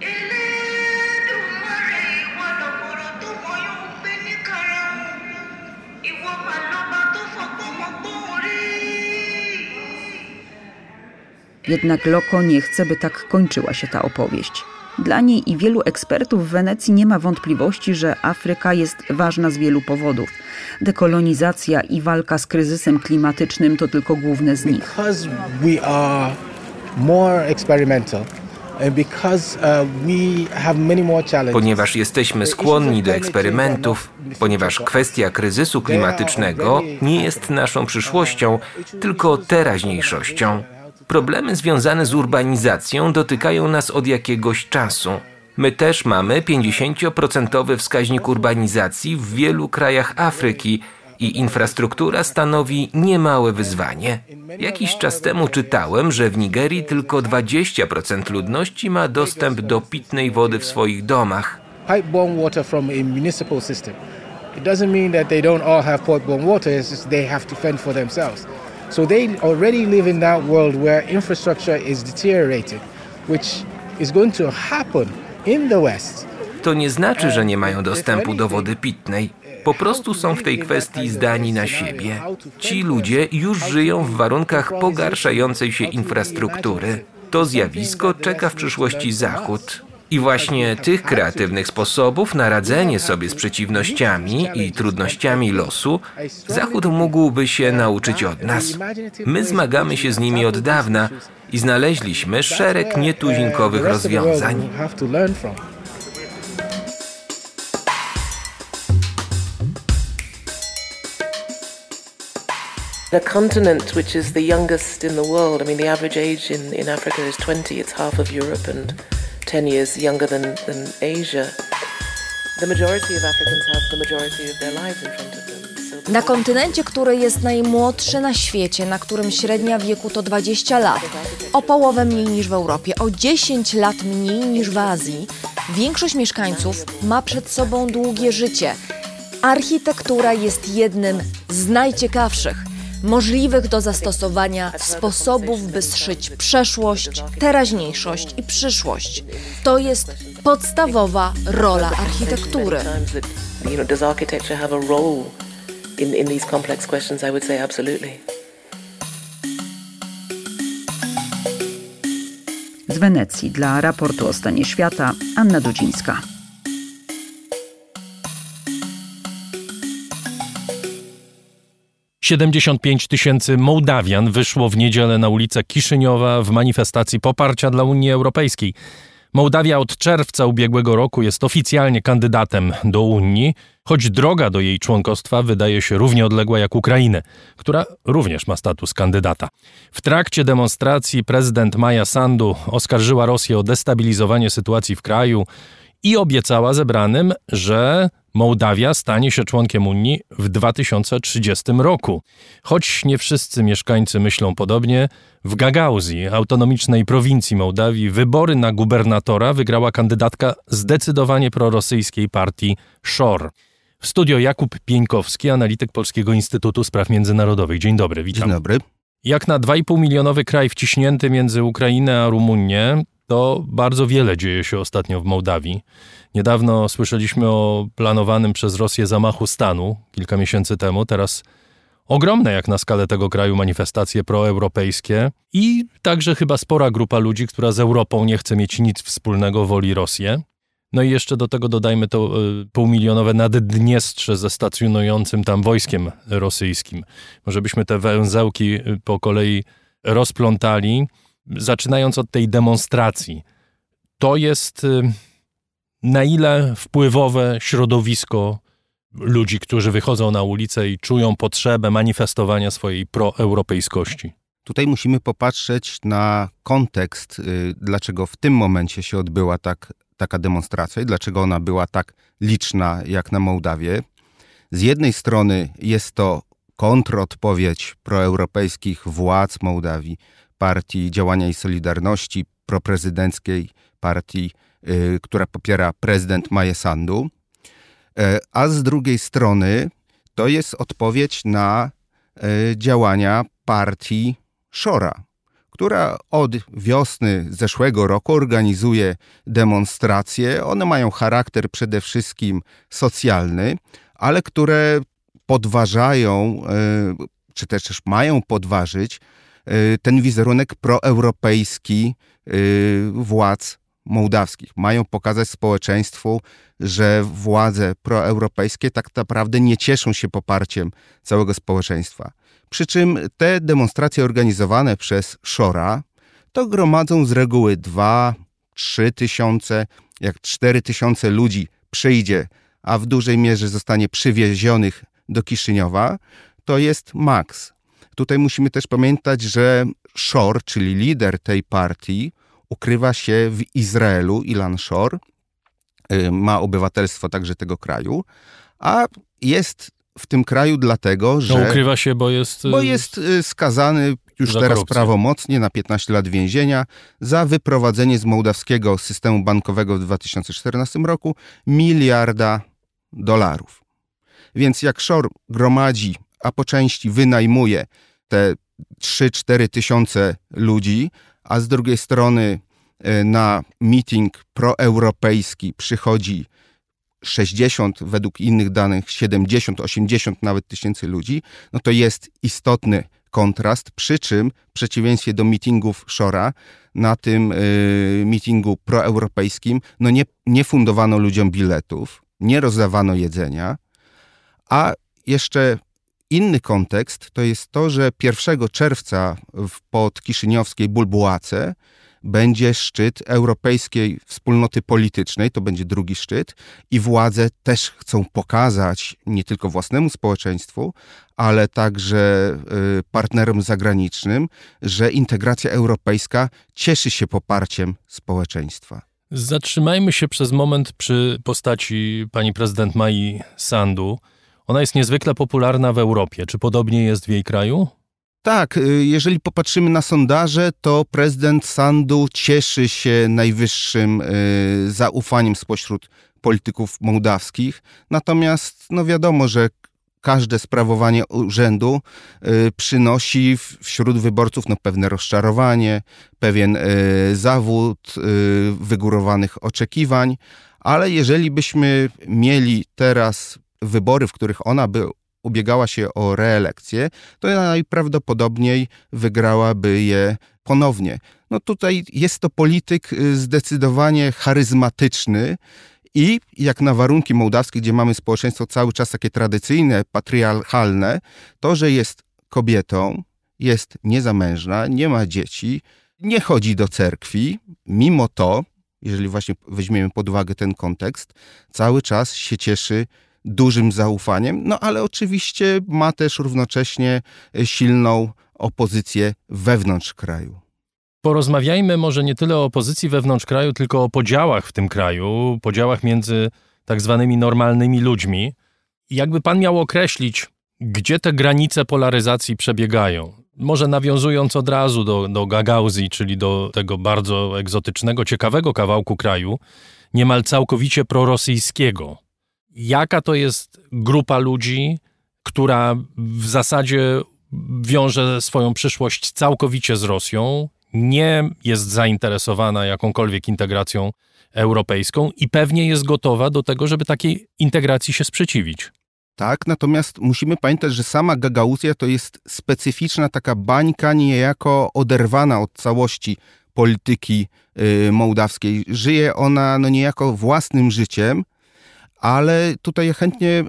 M: Jednak Loko nie chce, by tak kończyła się ta opowieść. Dla niej i wielu ekspertów w Wenecji nie ma wątpliwości, że Afryka jest ważna z wielu powodów. Dekolonizacja i walka z kryzysem klimatycznym to tylko główne z nich.
R: Because we are more experimental uh.
S: Ponieważ jesteśmy skłonni do eksperymentów, ponieważ kwestia kryzysu klimatycznego nie jest naszą przyszłością, tylko teraźniejszością. Problemy związane z urbanizacją dotykają nas od jakiegoś czasu. My też mamy 50% wskaźnik urbanizacji w wielu krajach Afryki i infrastruktura stanowi niemałe wyzwanie. Jakiś czas temu czytałem, że w Nigerii tylko 20% ludności ma dostęp do pitnej wody w swoich domach.
R: It doesn't mean that they don't all have pipe-borne water, it's just they have to fend for themselves. So they already live in that world where infrastructure is deteriorating, which is going to happen in the West.
S: To nie znaczy, że nie mają dostępu do wody pitnej. Po prostu są w tej kwestii zdani na siebie. Ci ludzie już żyją w warunkach pogarszającej się infrastruktury. To zjawisko czeka w przyszłości Zachód. I właśnie tych kreatywnych sposobów na radzenie sobie z przeciwnościami i trudnościami losu Zachód mógłby się nauczyć od nas. My zmagamy się z nimi od dawna i znaleźliśmy szereg nietuzinkowych rozwiązań.
N: A continent which is the youngest in the world. I mean, the average age in, in Africa is 20. It's half of Europe and 10 years younger than, than Asia. The majority of Africans have the majority of their lives in front of them.
L: Na kontynencie, który jest najmłodszy na świecie, na którym średnia wieku to 20 lat, o połowę mniej niż w Europie, o 10 lat mniej niż w Azji, większość mieszkańców ma przed sobą długie życie. Architektura jest jednym z najciekawszych, możliwych do zastosowania sposobów, by zszyć przeszłość, teraźniejszość i przyszłość. To jest podstawowa rola architektury.
M: Z Wenecji dla raportu o stanie świata Anna Dudzińska.
B: Siedemdziesiąt tysięcy Mołdawian wyszło w niedzielę na ulicę Kiszyniowa w manifestacji poparcia dla Unii Europejskiej. Mołdawia od czerwca ubiegłego roku jest oficjalnie kandydatem do Unii, choć droga do jej członkostwa wydaje się równie odległa jak Ukrainy, która również ma status kandydata. W trakcie demonstracji prezydent Maja Sandu oskarżyła Rosję o destabilizowanie sytuacji w kraju i obiecała zebranym, że Mołdawia stanie się członkiem Unii w 2030 roku. Choć nie wszyscy mieszkańcy myślą podobnie, w Gagauzji, autonomicznej prowincji Mołdawii, wybory na gubernatora wygrała kandydatka zdecydowanie prorosyjskiej partii SZOR. W studio Jakub Pieńkowski, analityk Polskiego Instytutu Spraw Międzynarodowych. Dzień dobry, witam.
U: Dzień dobry.
B: Jak na 2,5 milionowy kraj wciśnięty między Ukrainę a Rumunię, to bardzo wiele dzieje się ostatnio w Mołdawii. Niedawno słyszeliśmy o planowanym przez Rosję zamachu stanu kilka miesięcy temu. Teraz ogromne jak na skalę tego kraju manifestacje proeuropejskie i także chyba spora grupa ludzi, która z Europą nie chce mieć nic wspólnego, woli Rosję. No i jeszcze do tego dodajmy to y, półmilionowe Naddniestrze ze stacjonującym tam wojskiem rosyjskim. Może byśmy te węzełki y, po kolei rozplątali, zaczynając od tej demonstracji. To jest y, na ile wpływowe środowisko ludzi, którzy wychodzą na ulicę i czują potrzebę manifestowania swojej proeuropejskości.
U: Tutaj musimy popatrzeć na kontekst, y, dlaczego w tym momencie się odbyła tak, taka demonstracja i dlaczego ona była tak liczna jak na Mołdawie. Z jednej strony jest to kontrodpowiedź proeuropejskich władz Mołdawii, partii Działania i Solidarności, proprezydenckiej partii Y, która popiera prezydent Maję Sandu, e, a z drugiej strony to jest odpowiedź na e, działania partii Szora, która od wiosny zeszłego roku organizuje demonstracje. One mają charakter przede wszystkim socjalny, ale które podważają, e, czy też mają podważyć ten wizerunek proeuropejski władz mołdawskich. Mają pokazać społeczeństwu, że władze proeuropejskie tak naprawdę nie cieszą się poparciem całego społeczeństwa. Przy czym te demonstracje organizowane przez Szora to gromadzą z reguły 2-3 tysiące, jak 4 tysiące ludzi przyjdzie, a w dużej mierze zostanie przywiezionych do Kiszyniowa, to jest maks. Tutaj musimy też pamiętać, że Szor, czyli lider tej partii, ukrywa się w Izraelu, Ilan Shor, y, ma obywatelstwo także tego kraju, a jest w tym kraju dlatego, że...
B: No, ukrywa się, bo jest...
U: Bo jest y, skazany już teraz korupcję. prawomocnie na 15 lat więzienia za wyprowadzenie z mołdawskiego systemu bankowego w 2014 roku miliarda dolarów. Więc jak Shor gromadzi, a po części wynajmuje te 3-4 tysiące ludzi, a z drugiej strony e, na meeting proeuropejski przychodzi 60, według innych danych 70, 80 nawet tysięcy ludzi, no to jest istotny kontrast, przy czym w przeciwieństwie do meetingów Szora, na tym y, meetingu proeuropejskim, no nie, nie fundowano ludziom biletów, nie rozdawano jedzenia, a jeszcze Inny kontekst to jest to, że 1 czerwca w podkiszyniowskiej Bulbułace będzie szczyt Europejskiej Wspólnoty Politycznej, to będzie drugi szczyt, i władze też chcą pokazać nie tylko własnemu społeczeństwu, ale także y, partnerom zagranicznym, że integracja europejska cieszy się poparciem społeczeństwa.
B: Zatrzymajmy się przez moment przy postaci pani prezydent Mai Sandu. Ona jest niezwykle popularna w Europie. Czy podobnie jest w jej kraju?
U: Tak, y, jeżeli popatrzymy na sondaże, to prezydent Sandu cieszy się najwyższym y, zaufaniem spośród polityków mołdawskich. Natomiast no wiadomo, że każde sprawowanie urzędu y, przynosi wśród wyborców no, pewne rozczarowanie, pewien zawód wygórowanych oczekiwań, ale jeżeli byśmy mieli teraz wybory, w których ona by ubiegała się o reelekcję, to najprawdopodobniej wygrałaby je ponownie. No tutaj jest to polityk y, zdecydowanie charyzmatyczny i jak na warunki mołdawskie, gdzie mamy społeczeństwo cały czas takie tradycyjne, patriarchalne, to, że jest kobietą, jest niezamężna, nie ma dzieci, nie chodzi do cerkwi, mimo to, jeżeli właśnie weźmiemy pod uwagę ten kontekst, cały czas się cieszy dużym zaufaniem, no ale oczywiście ma też równocześnie silną opozycję wewnątrz kraju.
B: Porozmawiajmy może nie tyle o opozycji wewnątrz kraju, tylko o podziałach w tym kraju, podziałach między tak zwanymi normalnymi ludźmi. Jakby pan miał określić, gdzie te granice polaryzacji przebiegają? Może nawiązując od razu do, do Gagauzji, czyli do tego bardzo egzotycznego, ciekawego kawałku kraju, niemal całkowicie prorosyjskiego jaka to jest grupa ludzi, która w zasadzie wiąże swoją przyszłość całkowicie z Rosją, nie jest zainteresowana jakąkolwiek integracją europejską i pewnie jest gotowa do tego, żeby takiej integracji się sprzeciwić.
U: Tak, natomiast musimy pamiętać, że sama Gagauzja to jest specyficzna taka bańka niejako oderwana od całości polityki y, mołdawskiej. Żyje ona no niejako własnym życiem, ale tutaj chętnie e,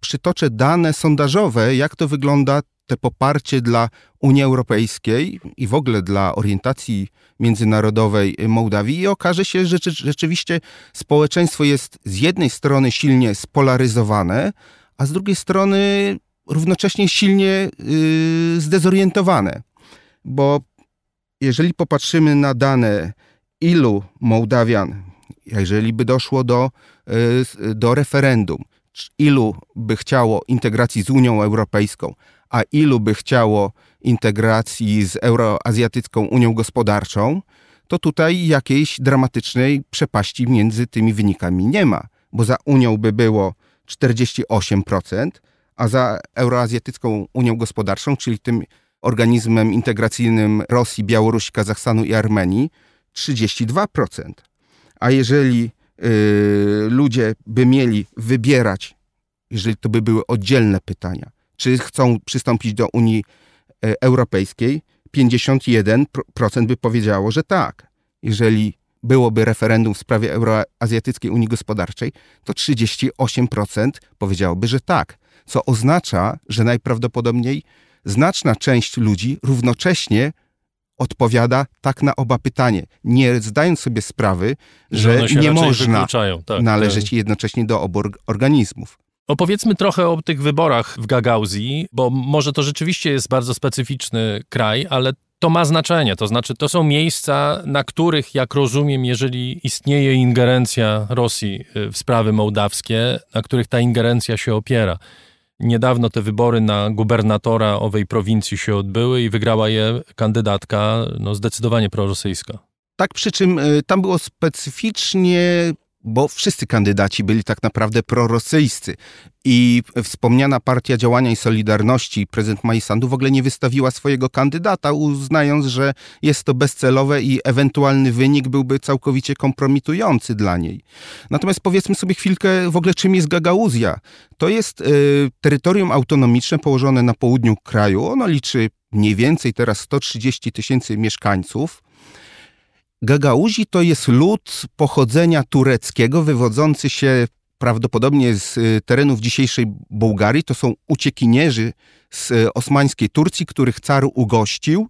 U: przytoczę dane sondażowe, jak to wygląda te poparcie dla Unii Europejskiej i w ogóle dla orientacji międzynarodowej Mołdawii i okaże się, że rzeczywiście społeczeństwo jest z jednej strony silnie spolaryzowane, a z drugiej strony równocześnie silnie yy, zdezorientowane. Bo jeżeli popatrzymy na dane, ilu Mołdawian jeżeli by doszło do, do referendum, ilu by chciało integracji z Unią Europejską, a ilu by chciało integracji z Euroazjatycką Unią Gospodarczą, to tutaj jakiejś dramatycznej przepaści między tymi wynikami nie ma, bo za Unią by było 48%, a za Euroazjatycką Unią Gospodarczą, czyli tym organizmem integracyjnym Rosji, Białorusi, Kazachstanu i Armenii, 32%. A jeżeli y, ludzie by mieli wybierać, jeżeli to by były oddzielne pytania, czy chcą przystąpić do Unii y, Europejskiej, 51% by powiedziało, że tak. Jeżeli byłoby referendum w sprawie Euroazjatyckiej Unii Gospodarczej, to 38% powiedziałoby, że tak. Co oznacza, że najprawdopodobniej znaczna część ludzi równocześnie odpowiada tak na oba pytanie, nie zdając sobie sprawy, że, że nie można tak, należeć tak. jednocześnie do obu organizmów.
B: Opowiedzmy trochę o tych wyborach w Gagauzji, bo może to rzeczywiście jest bardzo specyficzny kraj, ale to ma znaczenie. To znaczy, to są miejsca, na których, jak rozumiem, jeżeli istnieje ingerencja Rosji y, w sprawy mołdawskie, na których ta ingerencja się opiera. Niedawno te wybory na gubernatora owej prowincji się odbyły i wygrała je kandydatka no, zdecydowanie prorosyjska.
U: Tak, przy czym y, tam było specyficznie bo wszyscy kandydaci byli tak naprawdę prorosyjscy. I wspomniana Partia Działania i Solidarności, prezydent Majsandu, w ogóle nie wystawiła swojego kandydata, uznając, że jest to bezcelowe i ewentualny wynik byłby całkowicie kompromitujący dla niej. Natomiast powiedzmy sobie chwilkę w ogóle, czym jest Gagauzja. To jest y, terytorium autonomiczne położone na południu kraju. Ono liczy mniej więcej teraz 130 tysięcy mieszkańców. Gagauzi to jest lud pochodzenia tureckiego, wywodzący się prawdopodobnie z terenów dzisiejszej Bułgarii, to są uciekinierzy z osmańskiej Turcji, których car ugościł,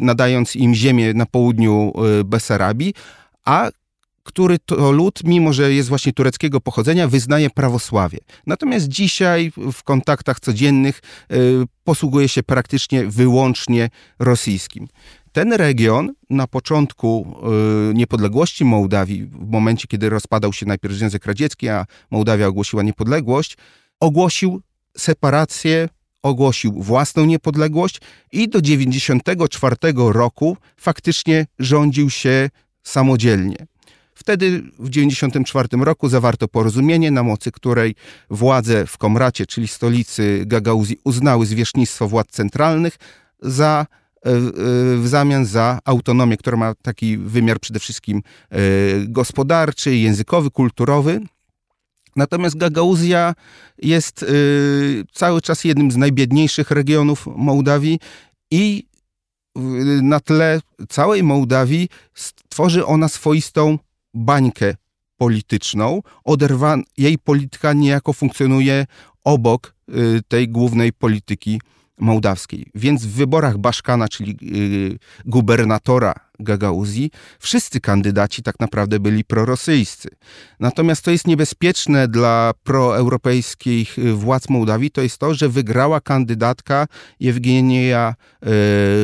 U: nadając im ziemię na południu Besarabii, a który to lud, mimo że jest właśnie tureckiego pochodzenia, wyznaje prawosławie. Natomiast dzisiaj w kontaktach codziennych posługuje się praktycznie wyłącznie rosyjskim. Ten region na początku y, niepodległości Mołdawii, w momencie kiedy rozpadał się najpierw Związek Radziecki, a Mołdawia ogłosiła niepodległość, ogłosił separację, ogłosił własną niepodległość i do 1994 roku faktycznie rządził się samodzielnie. Wtedy w 1994 roku zawarto porozumienie, na mocy której władze w Komracie, czyli stolicy Gagauzji, uznały zwierzchnictwo władz centralnych za w zamian za autonomię, która ma taki wymiar przede wszystkim e, gospodarczy, językowy, kulturowy. Natomiast Gagauzja jest cały czas jednym z najbiedniejszych regionów Mołdawii i na tle całej Mołdawii stworzy ona swoistą bańkę polityczną. Oderwan, jej polityka niejako funkcjonuje obok tej głównej polityki mołdawskiej. Więc w wyborach Baszkana, czyli yy, gubernatora Gagauzji, wszyscy kandydaci tak naprawdę byli prorosyjscy. Natomiast to jest niebezpieczne dla proeuropejskich y, władz Mołdawii, to jest to, że wygrała kandydatka Jewgenia yy,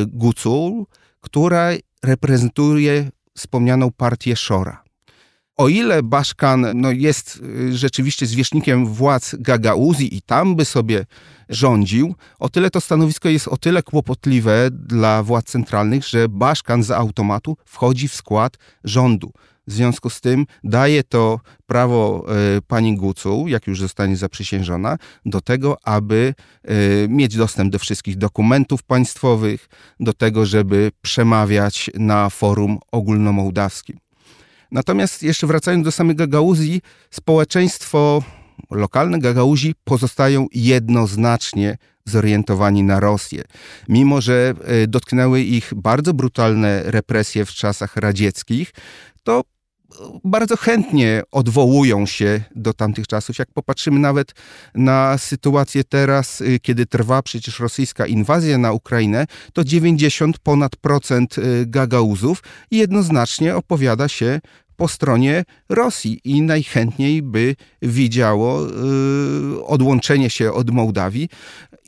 U: Gucul, która reprezentuje wspomnianą partię Szora. O ile Baszkan no, jest y, rzeczywiście zwierzchnikiem władz Gagauzji i tam by sobie rządził, o tyle to stanowisko jest o tyle kłopotliwe dla władz centralnych, że Baszkan z automatu wchodzi w skład rządu. W związku z tym daje to prawo y, pani Gucu, jak już zostanie zaprzysiężona, do tego, aby y, mieć dostęp do wszystkich dokumentów państwowych, do tego, żeby przemawiać na forum ogólnomołdawskim. Natomiast jeszcze wracając do samej Gagauzji, społeczeństwo lokalne Gagauzi pozostają jednoznacznie zorientowani na Rosję. Mimo, że e, dotknęły ich bardzo brutalne represje w czasach radzieckich, to bardzo chętnie odwołują się do tamtych czasów. Jak popatrzymy nawet na sytuację teraz, y, kiedy trwa przecież rosyjska inwazja na Ukrainę, to 90 ponad procent y, gagauzów jednoznacznie opowiada się po stronie Rosji i najchętniej by widziało y, odłączenie się od Mołdawii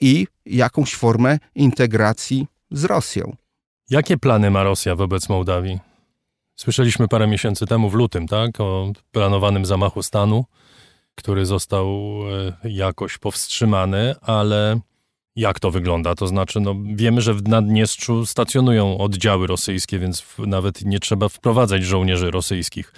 U: i jakąś formę integracji z Rosją.
B: Jakie plany ma Rosja wobec Mołdawii? Słyszeliśmy parę miesięcy temu, w lutym, tak, o planowanym zamachu stanu, który został e, jakoś powstrzymany, ale jak to wygląda? To znaczy, no, wiemy, że w Naddniestrzu stacjonują oddziały rosyjskie, więc nawet nie trzeba wprowadzać żołnierzy rosyjskich.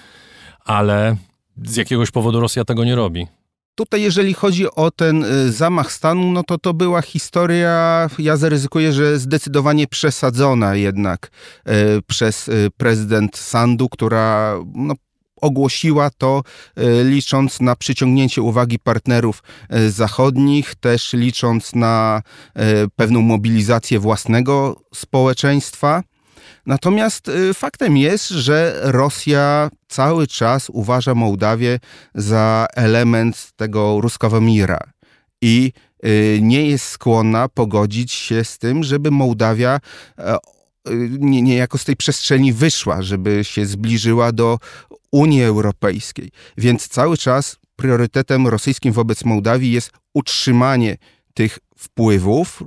B: Ale z jakiegoś powodu Rosja tego nie robi.
U: Tutaj, jeżeli chodzi o ten y, zamach stanu, no to to była historia, ja zaryzykuję, że zdecydowanie przesadzona jednak y, przez y, prezydent Sandu, która no, ogłosiła to, licząc na przyciągnięcie uwagi partnerów zachodnich, też licząc na pewną mobilizację własnego społeczeństwa. Natomiast y, faktem jest, że Rosja cały czas uważa Mołdawię za element tego ruskiego mira i y, nie jest skłonna pogodzić się z tym, żeby Mołdawia e, y, nie, niejako z tej przestrzeni wyszła, żeby się zbliżyła do Unii Europejskiej. Więc cały czas priorytetem rosyjskim wobec Mołdawii jest utrzymanie tych wpływów,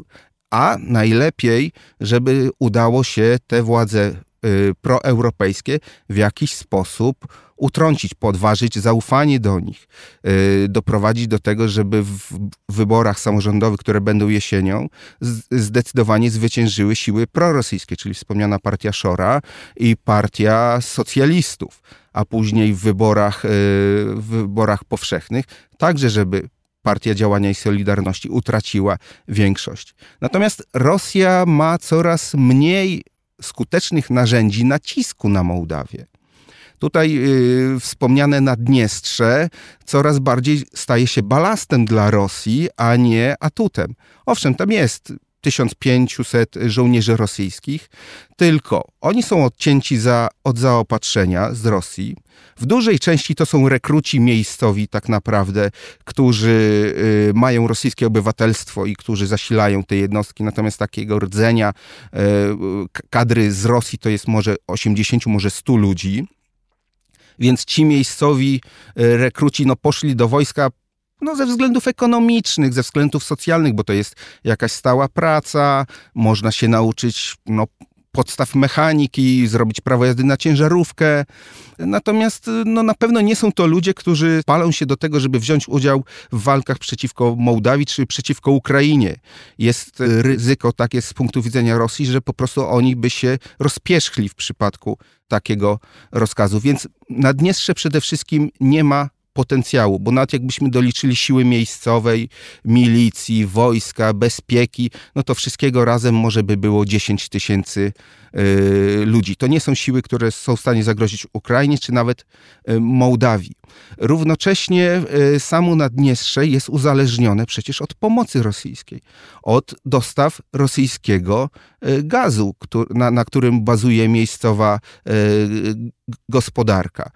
U: a najlepiej, żeby udało się te władze y, proeuropejskie w jakiś sposób utrącić, podważyć zaufanie do nich, y, doprowadzić do tego, żeby w wyborach samorządowych, które będą jesienią, zdecydowanie zwyciężyły siły prorosyjskie, czyli wspomniana partia Szora i partia socjalistów, a później w wyborach, y, w wyborach powszechnych, także żeby Partia Działania i Solidarności utraciła większość. Natomiast Rosja ma coraz mniej skutecznych narzędzi nacisku na Mołdawię. Tutaj yy, wspomniane Naddniestrze coraz bardziej staje się balastem dla Rosji, a nie atutem. Owszem, tam jest 1500 żołnierzy rosyjskich, tylko oni są odcięci za, od zaopatrzenia z Rosji. W dużej części to są rekruci miejscowi, tak naprawdę, którzy y, mają rosyjskie obywatelstwo i którzy zasilają te jednostki. Natomiast takiego rdzenia y, kadry z Rosji to jest może 80, może 100 ludzi. Więc ci miejscowi y, rekruci no, poszli do wojska no, ze względów ekonomicznych, ze względów socjalnych, bo to jest jakaś stała praca, można się nauczyć no, podstaw mechaniki, zrobić prawo jazdy na ciężarówkę. Natomiast no, na pewno nie są to ludzie, którzy palą się do tego, żeby wziąć udział w walkach przeciwko Mołdawii czy przeciwko Ukrainie. Jest ryzyko takie z punktu widzenia Rosji, że po prostu oni by się rozpierzchli w przypadku takiego rozkazu. Więc Naddniestrze przede wszystkim nie ma potencjału, bo nawet jakbyśmy doliczyli siły miejscowej, milicji, wojska, bezpieki, no to wszystkiego razem może by było 10 tysięcy y, ludzi. To nie są siły, które są w stanie zagrozić Ukrainie czy nawet y, Mołdawii. Równocześnie y, samo Naddniestrze jest uzależnione przecież od pomocy rosyjskiej, od dostaw rosyjskiego gazu, na, na którym bazuje miejscowa gospodarka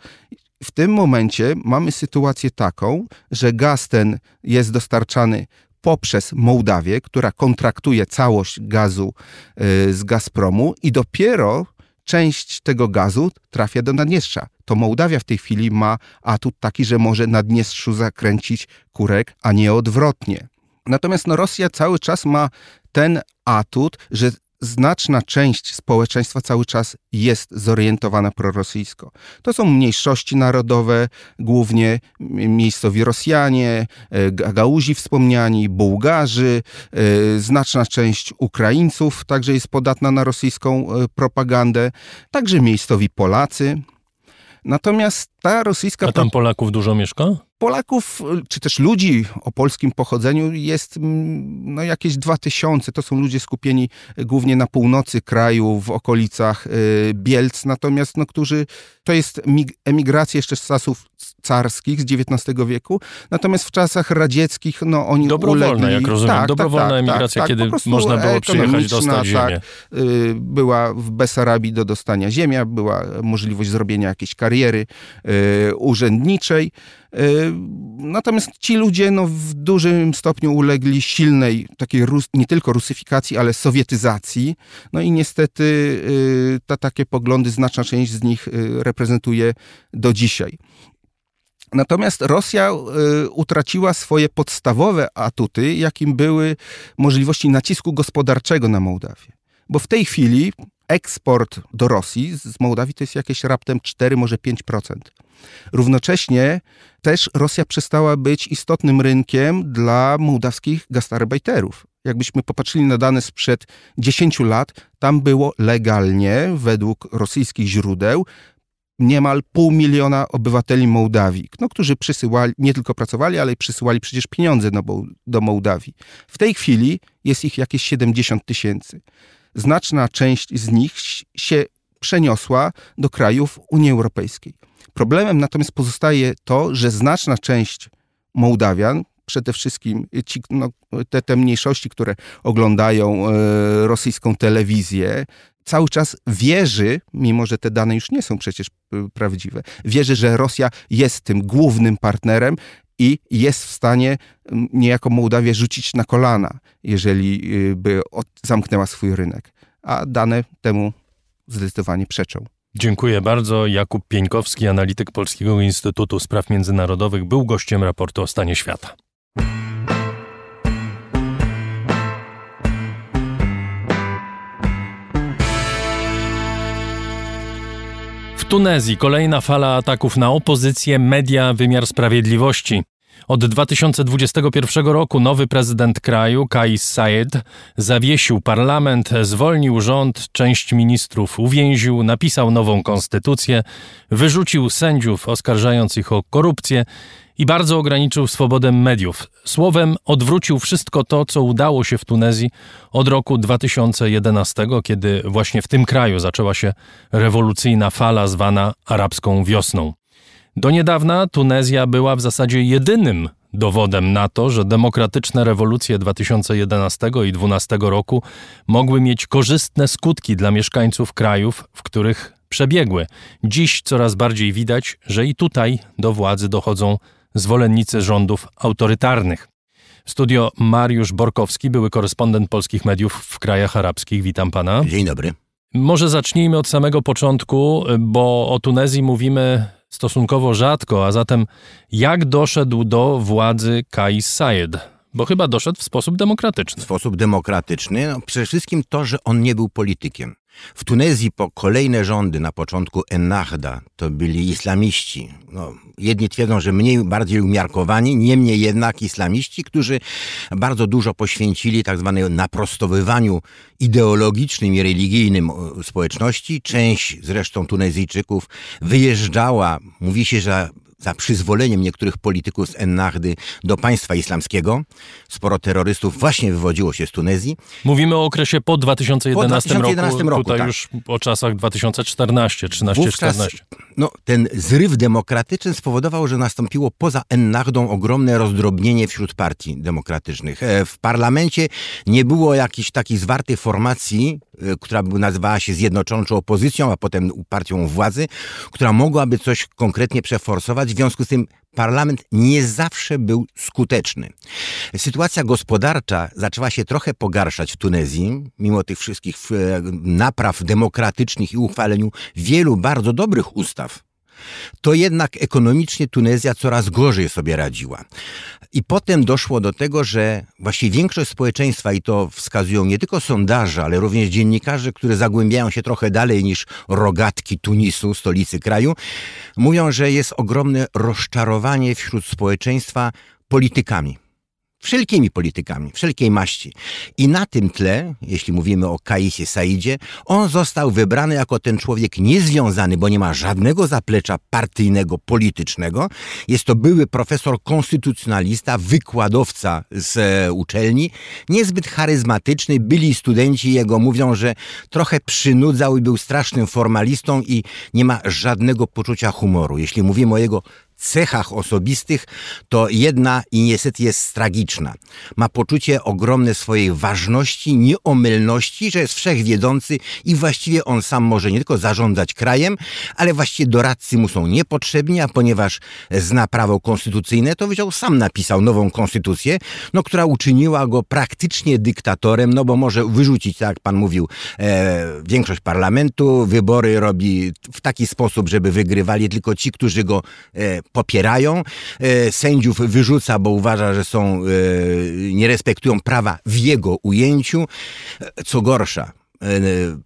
U: w tym momencie mamy sytuację taką, że gaz ten jest dostarczany poprzez Mołdawię, która kontraktuje całość gazu y, z Gazpromu i dopiero część tego gazu trafia do Naddniestrza. To Mołdawia w tej chwili ma atut taki, że może Naddniestrzu zakręcić kurek, a nie odwrotnie. Natomiast no, Rosja cały czas ma ten atut, że znaczna część społeczeństwa cały czas jest zorientowana prorosyjsko. To są mniejszości narodowe, głównie miejscowi Rosjanie, e, Gagałuzi wspomniani, Bułgarzy, e, znaczna część Ukraińców także jest podatna na rosyjską e, propagandę, także miejscowi Polacy. Natomiast ta rosyjska...
B: A tam Polaków dużo mieszka?
U: Polaków, czy też ludzi o polskim pochodzeniu jest mm, no, jakieś dwa tysiące. To są ludzie skupieni głównie na północy kraju, w okolicach y, Bielc, natomiast no, którzy, to jest emigracja jeszcze z czasów carskich z XIX wieku, natomiast w czasach radzieckich no, oni
B: Dobrowolna,
U: ulegli...
B: jak rozumiem, tak, dobrowolna tak, tak. emigracja, tak, kiedy można było przyjechać, dostać ziemię.
U: Y, była w Besarabii do dostania ziemia, była możliwość zrobienia jakiejś kariery y, urzędniczej, Natomiast ci ludzie no, w dużym stopniu ulegli silnej takiej nie tylko rusyfikacji, ale sowietyzacji. No i niestety ta, takie poglądy znaczna część z nich reprezentuje do dzisiaj. Natomiast Rosja y, utraciła swoje podstawowe atuty, jakim były możliwości nacisku gospodarczego na Mołdawię. Bo w tej chwili eksport do Rosji z Mołdawii to jest jakieś raptem 4, może 5%. Równocześnie też Rosja przestała być istotnym rynkiem dla mołdawskich gastarbeiterów. Jakbyśmy popatrzyli na dane sprzed 10 lat, tam było legalnie, według rosyjskich źródeł, niemal pół miliona obywateli Mołdawii, no, którzy przysyłali, nie tylko pracowali, ale przysyłali przecież pieniądze do, do Mołdawii. W tej chwili jest ich jakieś 70 tysięcy. Znaczna część z nich się przeniosła do krajów Unii Europejskiej. Problemem natomiast pozostaje to, że znaczna część Mołdawian, przede wszystkim ci, no, te, te mniejszości, które oglądają e, rosyjską telewizję, cały czas wierzy, mimo że te dane już nie są przecież y, prawdziwe, wierzy, że Rosja jest tym głównym partnerem i jest w stanie niejako Mołdawię rzucić na kolana, jeżeli y, by zamknęła swój rynek. A dane temu zdecydowanie przeczą.
B: Dziękuję bardzo. Jakub Pieńkowski, analityk Polskiego Instytutu Spraw Międzynarodowych, był gościem raportu o stanie świata. Tunezji kolejna fala ataków na opozycję, media, wymiar sprawiedliwości. Od 2021 roku nowy prezydent kraju, Kais Saied, zawiesił parlament, zwolnił rząd, część ministrów uwięził, napisał nową konstytucję, wyrzucił sędziów, oskarżając ich o korupcję i bardzo ograniczył swobodę mediów. Słowem, odwrócił wszystko to, co udało się w Tunezji od roku 2011, kiedy właśnie w tym kraju zaczęła się rewolucyjna fala zwana arabską wiosną. Do niedawna Tunezja była w zasadzie jedynym dowodem na to, że demokratyczne rewolucje 2011 i 2012 roku mogły mieć korzystne skutki dla mieszkańców krajów, w których przebiegły. Dziś coraz bardziej widać, że i tutaj do władzy dochodzą zwolennicy rządów autorytarnych. Studio Mariusz Borkowski, były korespondent polskich mediów w krajach arabskich. Witam pana.
V: Dzień dobry.
B: Może zacznijmy od samego początku, bo o Tunezji mówimy stosunkowo rzadko, a zatem jak doszedł do władzy Kais Sayed? Bo chyba doszedł w sposób demokratyczny.
V: W sposób demokratyczny. No, przede wszystkim to, że on nie był politykiem. W Tunezji po kolejne rządy na początku Ennahda to byli islamiści. No, jedni twierdzą, że mniej, bardziej umiarkowani, niemniej jednak islamiści, którzy bardzo dużo poświęcili tak zwanemu naprostowywaniu ideologicznym i religijnym społeczności. Część zresztą Tunezyjczyków wyjeżdżała, mówi się, że za przyzwoleniem niektórych polityków z Ennahdy do państwa islamskiego. Sporo terrorystów właśnie wywodziło się z Tunezji.
B: Mówimy o okresie po 2011,
V: po 2011 roku, roku.
B: Tutaj
V: tak.
B: już o czasach 2014, 13, Wówczas, 14.
V: No, ten zryw demokratyczny spowodował, że nastąpiło poza Ennahdą ogromne rozdrobnienie wśród partii demokratycznych. E, w parlamencie nie było jakiejś takiej zwartej formacji, e, która by nazywała się Zjednoczoną Opozycją, a potem partią władzy, która mogłaby coś konkretnie przeforsować w związku z tym parlament nie zawsze był skuteczny. Sytuacja gospodarcza zaczęła się trochę pogarszać w Tunezji, mimo tych wszystkich e, napraw demokratycznych i uchwaleniu wielu bardzo dobrych ustaw to jednak ekonomicznie Tunezja coraz gorzej sobie radziła. I potem doszło do tego, że właściwie większość społeczeństwa, i to wskazują nie tylko sondaże, ale również dziennikarze, które zagłębiają się trochę dalej niż rogatki Tunisu, stolicy kraju, mówią, że jest ogromne rozczarowanie wśród społeczeństwa politykami wszelkimi politykami, wszelkiej maści. I na tym tle, jeśli mówimy o Kaisie Saidzie, on został wybrany jako ten człowiek niezwiązany, bo nie ma żadnego zaplecza partyjnego, politycznego. Jest to były profesor konstytucjonalista, wykładowca z e, uczelni, niezbyt charyzmatyczny. Byli studenci jego mówią, że trochę przynudzał i był strasznym formalistą i nie ma żadnego poczucia humoru. Jeśli mówimy o jego cechach osobistych, to jedna i niestety jest tragiczna. Ma poczucie ogromne swojej ważności, nieomylności, że jest wszechwiedzący i właściwie on sam może nie tylko zarządzać krajem, ale właściwie doradcy mu są niepotrzebni, a ponieważ zna prawo konstytucyjne, to wziął sam napisał nową konstytucję, no, która uczyniła go praktycznie dyktatorem, no bo może wyrzucić, tak jak pan mówił, e, większość parlamentu, wybory robi w taki sposób, żeby wygrywali tylko ci, którzy go e, popierają. E, sędziów wyrzuca, bo uważa, że są, e, nie respektują prawa w jego ujęciu. E, co gorsza,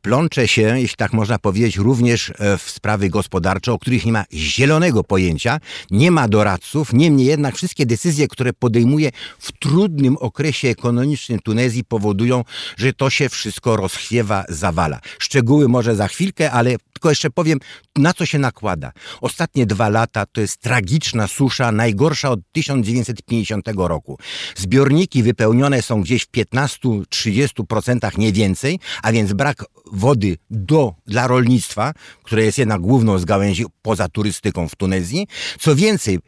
V: plącze się, jeśli tak można powiedzieć, również w sprawy gospodarcze, o których nie ma zielonego pojęcia, nie ma doradców, niemniej jednak wszystkie decyzje, które podejmuje w trudnym okresie ekonomicznym Tunezji powodują, że to się wszystko rozchwiewa, zawala. Szczegóły może za chwilkę, ale tylko jeszcze powiem, na co się nakłada. Ostatnie dwa lata to jest tragiczna susza, najgorsza od 1950 roku. Zbiorniki wypełnione są gdzieś w 15-30% nie więcej, a więc brak wody do, dla rolnictwa, które jest jednak główną z gałęzi poza turystyką w Tunezji. Co więcej,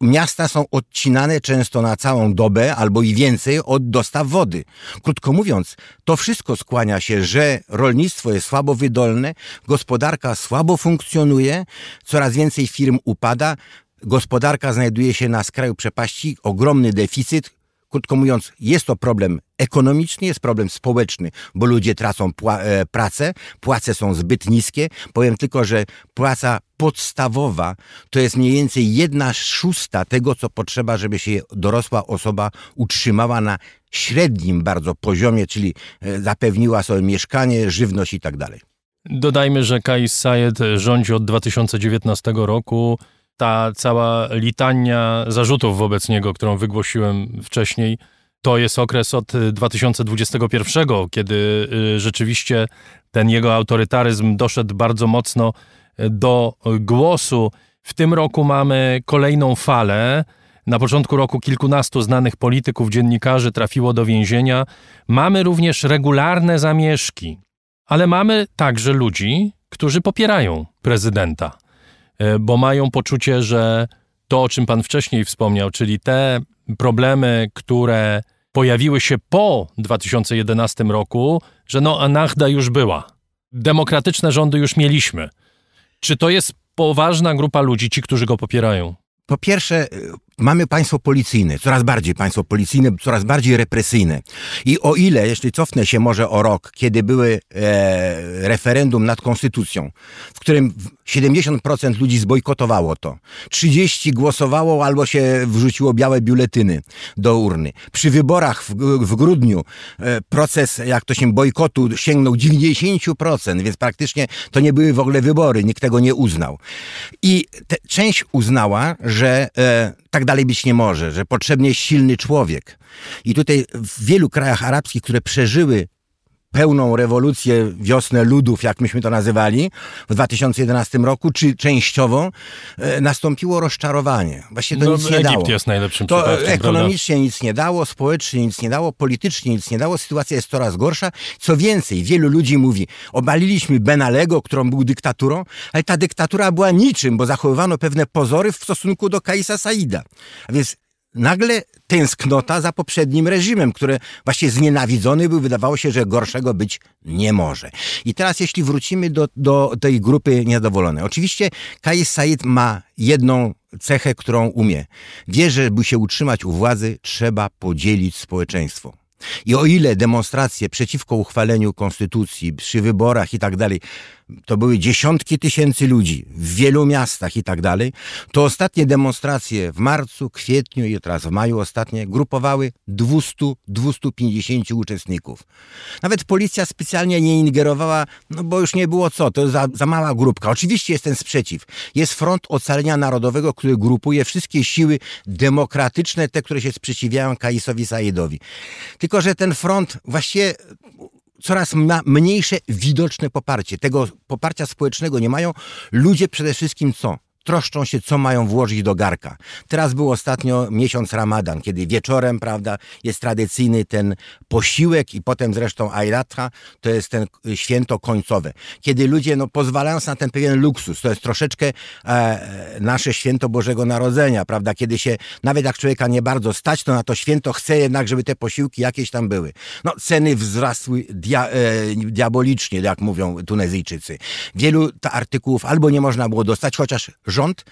V: miasta są odcinane często na całą dobę albo i więcej od dostaw wody. Krótko mówiąc, to wszystko skłania się, że rolnictwo jest słabo wydolne, gospodarka słabo funkcjonuje, coraz więcej firm upada, gospodarka znajduje się na skraju przepaści, ogromny deficyt, Krótko mówiąc, jest to problem ekonomiczny, jest problem społeczny, bo ludzie tracą pła e, pracę, płace są zbyt niskie. Powiem tylko, że płaca podstawowa to jest mniej więcej jedna szósta tego, co potrzeba, żeby się dorosła osoba utrzymała na średnim bardzo poziomie, czyli e, zapewniła sobie mieszkanie, żywność i tak dalej.
B: Dodajmy, że Kais Sayed rządzi od 2019 roku ta cała litania zarzutów wobec niego, którą wygłosiłem wcześniej, to jest okres od 2021, kiedy y, rzeczywiście ten jego autorytaryzm doszedł bardzo mocno y, do głosu. W tym roku mamy kolejną falę. Na początku roku kilkunastu znanych polityków, dziennikarzy trafiło do więzienia. Mamy również regularne zamieszki, ale mamy także ludzi, którzy popierają prezydenta. E, bo mają poczucie, że to, o czym pan wcześniej wspomniał, czyli te problemy, które pojawiły się po 2011 roku, że no anachda już była. Demokratyczne rządy już mieliśmy. Czy to jest poważna grupa ludzi, ci, którzy go popierają?
V: Po pierwsze, mamy państwo policyjne, coraz bardziej państwo policyjne, coraz bardziej represyjne. I o ile, jeśli cofnę się może o rok, kiedy były e, referendum nad konstytucją, w którym 70% ludzi zbojkotowało to, 30 głosowało albo się wrzuciło białe biuletyny do urny. Przy wyborach w, w grudniu e, proces, jak to się bojkotu, sięgnął 90%, więc praktycznie to nie były w ogóle wybory, nikt tego nie uznał. I te, część uznała, że e, tak dalej być nie może, że potrzebny jest silny człowiek. I tutaj w wielu krajach arabskich, które przeżyły pełną rewolucję, wiosnę ludów, jak myśmy to nazywali, w 2011 roku, czy częściowo, e, nastąpiło rozczarowanie. Właśnie to
B: no,
V: nic nie
B: Egipt
V: dało.
B: jest najlepszym
V: To
B: przypadkiem,
V: ekonomicznie prawda? nic nie dało, społecznie nic nie dało, politycznie nic nie dało, sytuacja jest coraz gorsza. Co więcej, wielu ludzi mówi, obaliliśmy Benalego, którą był dyktaturą, ale ta dyktatura była niczym, bo zachowywano pewne pozory w stosunku do Kaisa Saida. A więc nagle tęsknota za poprzednim reżimem, który właśnie znienawidzony był, wydawało się, że gorszego być nie może. I teraz jeśli wrócimy do, do tej grupy niezadowolonej. Oczywiście Kais Said ma jedną cechę, którą umie. Wie, że by się utrzymać u władzy, trzeba podzielić społeczeństwo. I o ile demonstracje przeciwko uchwaleniu konstytucji przy wyborach i tak dalej to były dziesiątki tysięcy ludzi w wielu miastach i tak dalej, to ostatnie demonstracje w marcu, kwietniu i teraz w maju ostatnie grupowały 200-250 uczestników. Nawet policja specjalnie nie ingerowała, no bo już nie było co, to za, za mała grupka. Oczywiście jest ten sprzeciw. Jest Front Ocalenia Narodowego, który grupuje wszystkie siły demokratyczne, te, które się sprzeciwiają Kaisowi Saidowi. Tylko, że ten front właściwie coraz mniejsze widoczne poparcie. Tego poparcia społecznego nie mają ludzie przede wszystkim co? Troszczą się, co mają włożyć do garka. Teraz był ostatnio miesiąc Ramadan, kiedy wieczorem, prawda, jest tradycyjny ten posiłek i potem zresztą Ayrata, to jest ten święto końcowe. Kiedy ludzie, no, pozwalają na ten pewien luksus, to jest troszeczkę e, nasze święto Bożego Narodzenia, prawda, kiedy się, nawet jak człowieka nie bardzo stać, to na to święto chce jednak, żeby te posiłki jakieś tam były. No, ceny wzrosły dia, e, diabolicznie, jak mówią Tunezyjczycy. Wielu artykułów albo nie można było dostać, chociaż rząd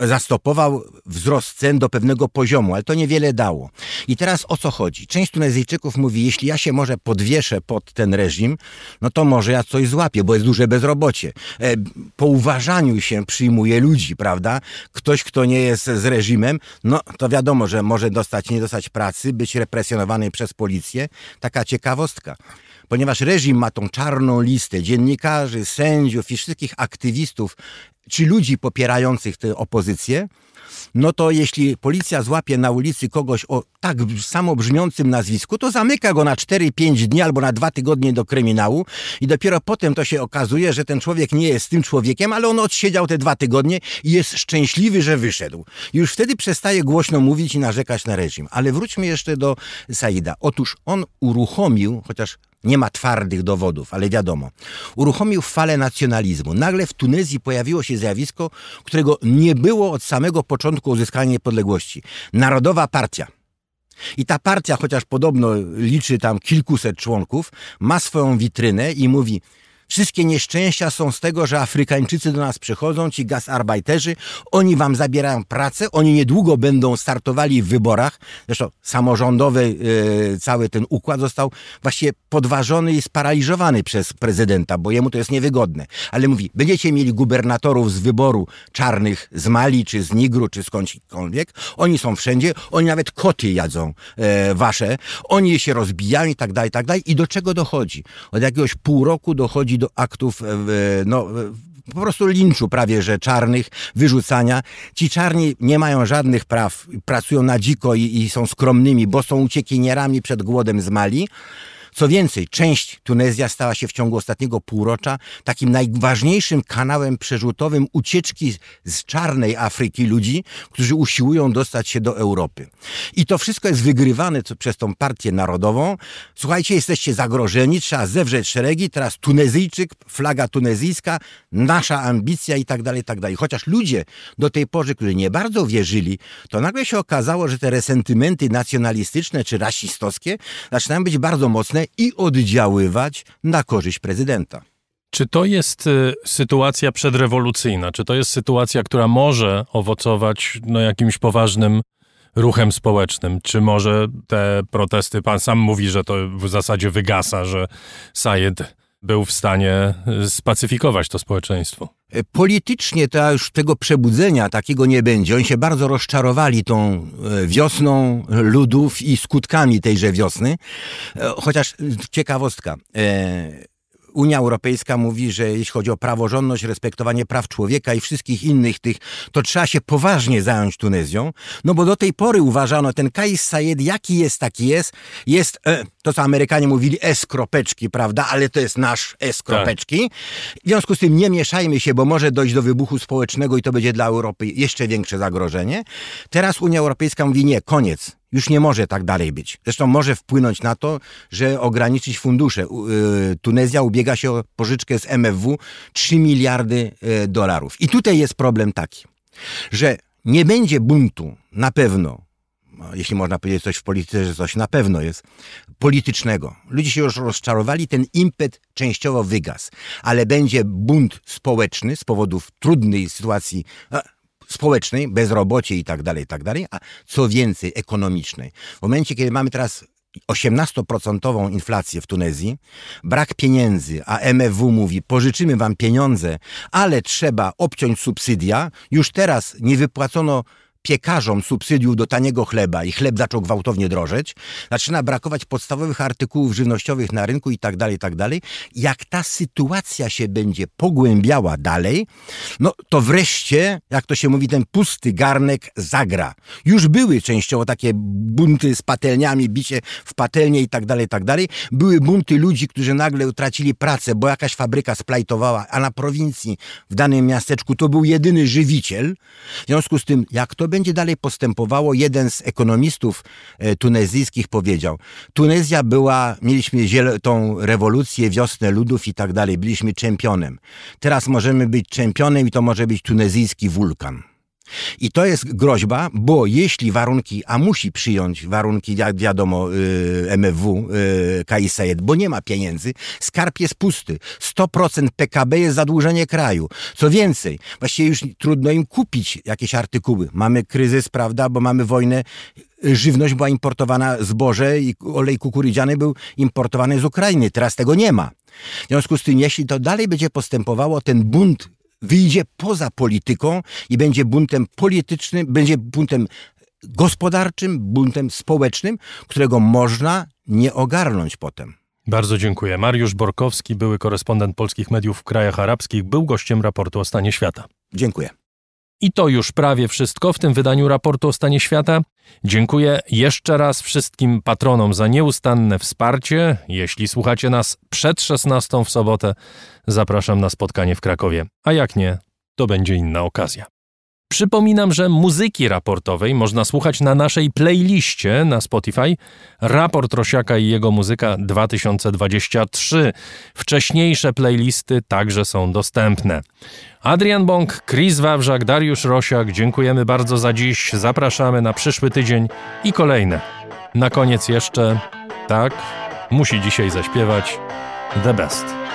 V: zastopował wzrost cen do pewnego poziomu, ale to niewiele dało. I teraz o co chodzi? Część Tunezyjczyków mówi, jeśli ja się może podwieszę pod ten reżim, no to może ja coś złapię, bo jest duże bezrobocie. E, po uważaniu się przyjmuje ludzi, prawda? Ktoś, kto nie jest z reżimem, no to wiadomo, że może dostać, nie dostać pracy, być represjonowany przez policję. Taka ciekawostka ponieważ reżim ma tą czarną listę dziennikarzy, sędziów i wszystkich aktywistów, czy ludzi popierających tę opozycję, no to jeśli policja złapie na ulicy kogoś o tak samo brzmiącym nazwisku, to zamyka go na 4-5 dni albo na 2 tygodnie do kryminału i dopiero potem to się okazuje, że ten człowiek nie jest tym człowiekiem, ale on odsiedział te dwa tygodnie i jest szczęśliwy, że wyszedł. Już wtedy przestaje głośno mówić i narzekać na reżim. Ale wróćmy jeszcze do Saida. Otóż on uruchomił, chociaż nie ma twardych dowodów, ale wiadomo. Uruchomił falę nacjonalizmu. Nagle w Tunezji pojawiło się zjawisko, którego nie było od samego początku uzyskania niepodległości. Narodowa partia. I ta partia, chociaż podobno liczy tam kilkuset członków, ma swoją witrynę i mówi: Wszystkie nieszczęścia są z tego, że Afrykańczycy do nas przychodzą, ci gasarbajterzy, oni wam zabierają pracę, oni niedługo będą startowali w wyborach. Zresztą samorządowy yy, cały ten układ został właściwie podważony i sparaliżowany przez prezydenta, bo jemu to jest niewygodne. Ale mówi, będziecie mieli gubernatorów z wyboru czarnych z Mali, czy z Nigru, czy skądkolwiek. Oni są wszędzie, oni nawet koty jadzą e, wasze, oni się rozbijają i tak dalej, i tak dalej. I do czego dochodzi? Od jakiegoś pół roku dochodzi do aktów, e, no, po prostu linczu prawie, że czarnych, wyrzucania. Ci czarni nie mają żadnych praw, pracują na dziko i, i są skromnymi, bo są uciekinierami przed głodem z Mali. Co więcej, część Tunezja stała się w ciągu ostatniego półrocza takim najważniejszym kanałem przerzutowym ucieczki z czarnej Afryki ludzi, którzy usiłują dostać się do Europy. I to wszystko jest wygrywane przez tą partię narodową. Słuchajcie, jesteście zagrożeni, trzeba zewrzeć szeregi, teraz Tunezyjczyk, flaga tunezyjska, nasza ambicja i tak dalej, i tak dalej. Chociaż ludzie do tej pory, którzy nie bardzo wierzyli, to nagle się okazało, że te resentymenty nacjonalistyczne czy rasistowskie zaczynają być bardzo mocne i oddziaływać na korzyść prezydenta.
B: Czy to jest y, sytuacja przedrewolucyjna? Czy to jest sytuacja, która może owocować no, jakimś poważnym ruchem społecznym? Czy może te protesty, pan sam mówi, że to w zasadzie wygasa, że Sayed był w stanie y, spacyfikować to społeczeństwo?
V: E, politycznie to już tego przebudzenia takiego nie będzie. Oni się bardzo rozczarowali tą e, wiosną ludów i skutkami tejże wiosny. E, chociaż ciekawostka. Unia Europejska mówi, że jeśli chodzi o praworządność, respektowanie praw człowieka i wszystkich innych tych, to trzeba się poważnie zająć Tunezją, no bo do tej pory uważano, ten Kais Sayed, jaki jest, taki jest, jest e, to, co Amerykanie mówili, S kropeczki, prawda, ale to jest nasz S kropeczki. Tak. W związku z tym nie mieszajmy się, bo może dojść do wybuchu społecznego i to będzie dla Europy jeszcze większe zagrożenie. Teraz Unia Europejska mówi nie, koniec już nie może tak dalej być. Zresztą może wpłynąć na to, że ograniczyć fundusze. Y, Tunezja ubiega się o pożyczkę z MFW 3 miliardy y, dolarów. I tutaj jest problem taki, że nie będzie buntu na pewno jeśli można powiedzieć coś w polityce, że coś na pewno jest, politycznego. Ludzie się już rozczarowali, ten impet częściowo wygasł, ale będzie bunt społeczny z powodów trudnej sytuacji społecznej, bezrobocie i tak dalej, i tak dalej, a co więcej ekonomicznej. W momencie, kiedy mamy teraz 18% inflację w Tunezji, brak pieniędzy, a MFW mówi, pożyczymy wam pieniądze, ale trzeba obciąć subsydia, już teraz nie wypłacono piekarzom subsydiów do taniego chleba i chleb zaczął gwałtownie drożeć, zaczyna brakować podstawowych artykułów żywnościowych na rynku i tak dalej, tak dalej. Jak ta sytuacja się będzie pogłębiała dalej, no to wreszcie, jak to się mówi, ten pusty garnek zagra. Już były częściowo takie bunty z patelniami, bicie w patelnie i tak dalej, tak dalej. Były bunty ludzi, którzy nagle utracili pracę, bo jakaś fabryka splajtowała, a na prowincji, w danym miasteczku, to był jedyny żywiciel. W związku z tym, jak to będzie dalej postępowało, jeden z ekonomistów e, tunezyjskich powiedział, Tunezja była, mieliśmy tą rewolucję, wiosnę ludów i tak dalej, byliśmy czempionem. Teraz możemy być czempionem i to może być tunezyjski wulkan. I to jest groźba, bo jeśli warunki, a musi przyjąć warunki, jak wiadomo, y, MFW, y, KISAED, bo nie ma pieniędzy, skarb jest pusty. 100% PKB jest zadłużenie kraju. Co więcej, właściwie już trudno im kupić jakieś artykuły. Mamy kryzys, prawda, bo mamy wojnę żywność była importowana, zboże i olej kukurydziany był importowany z Ukrainy. Teraz tego nie ma. W związku z tym, jeśli to dalej będzie postępowało, ten bunt wyjdzie poza polityką i będzie buntem politycznym, będzie buntem gospodarczym, buntem społecznym, którego można nie ogarnąć potem.
B: Bardzo dziękuję. Mariusz Borkowski, były korespondent polskich mediów w krajach arabskich, był gościem raportu o stanie świata.
V: Dziękuję.
B: I to już prawie wszystko w tym wydaniu raportu o stanie świata. Dziękuję jeszcze raz wszystkim patronom za nieustanne wsparcie. Jeśli słuchacie nas przed 16 w sobotę, zapraszam na spotkanie w Krakowie. A jak nie, to będzie inna okazja. Przypominam, że muzyki raportowej można słuchać na naszej playliście na Spotify Raport Rosiaka i jego muzyka 2023. Wcześniejsze playlisty także są dostępne. Adrian Bąk, Chris Wawrzak, Dariusz Rosiak, dziękujemy bardzo za dziś. Zapraszamy na przyszły tydzień i kolejne. Na koniec jeszcze, tak, musi dzisiaj zaśpiewać The Best.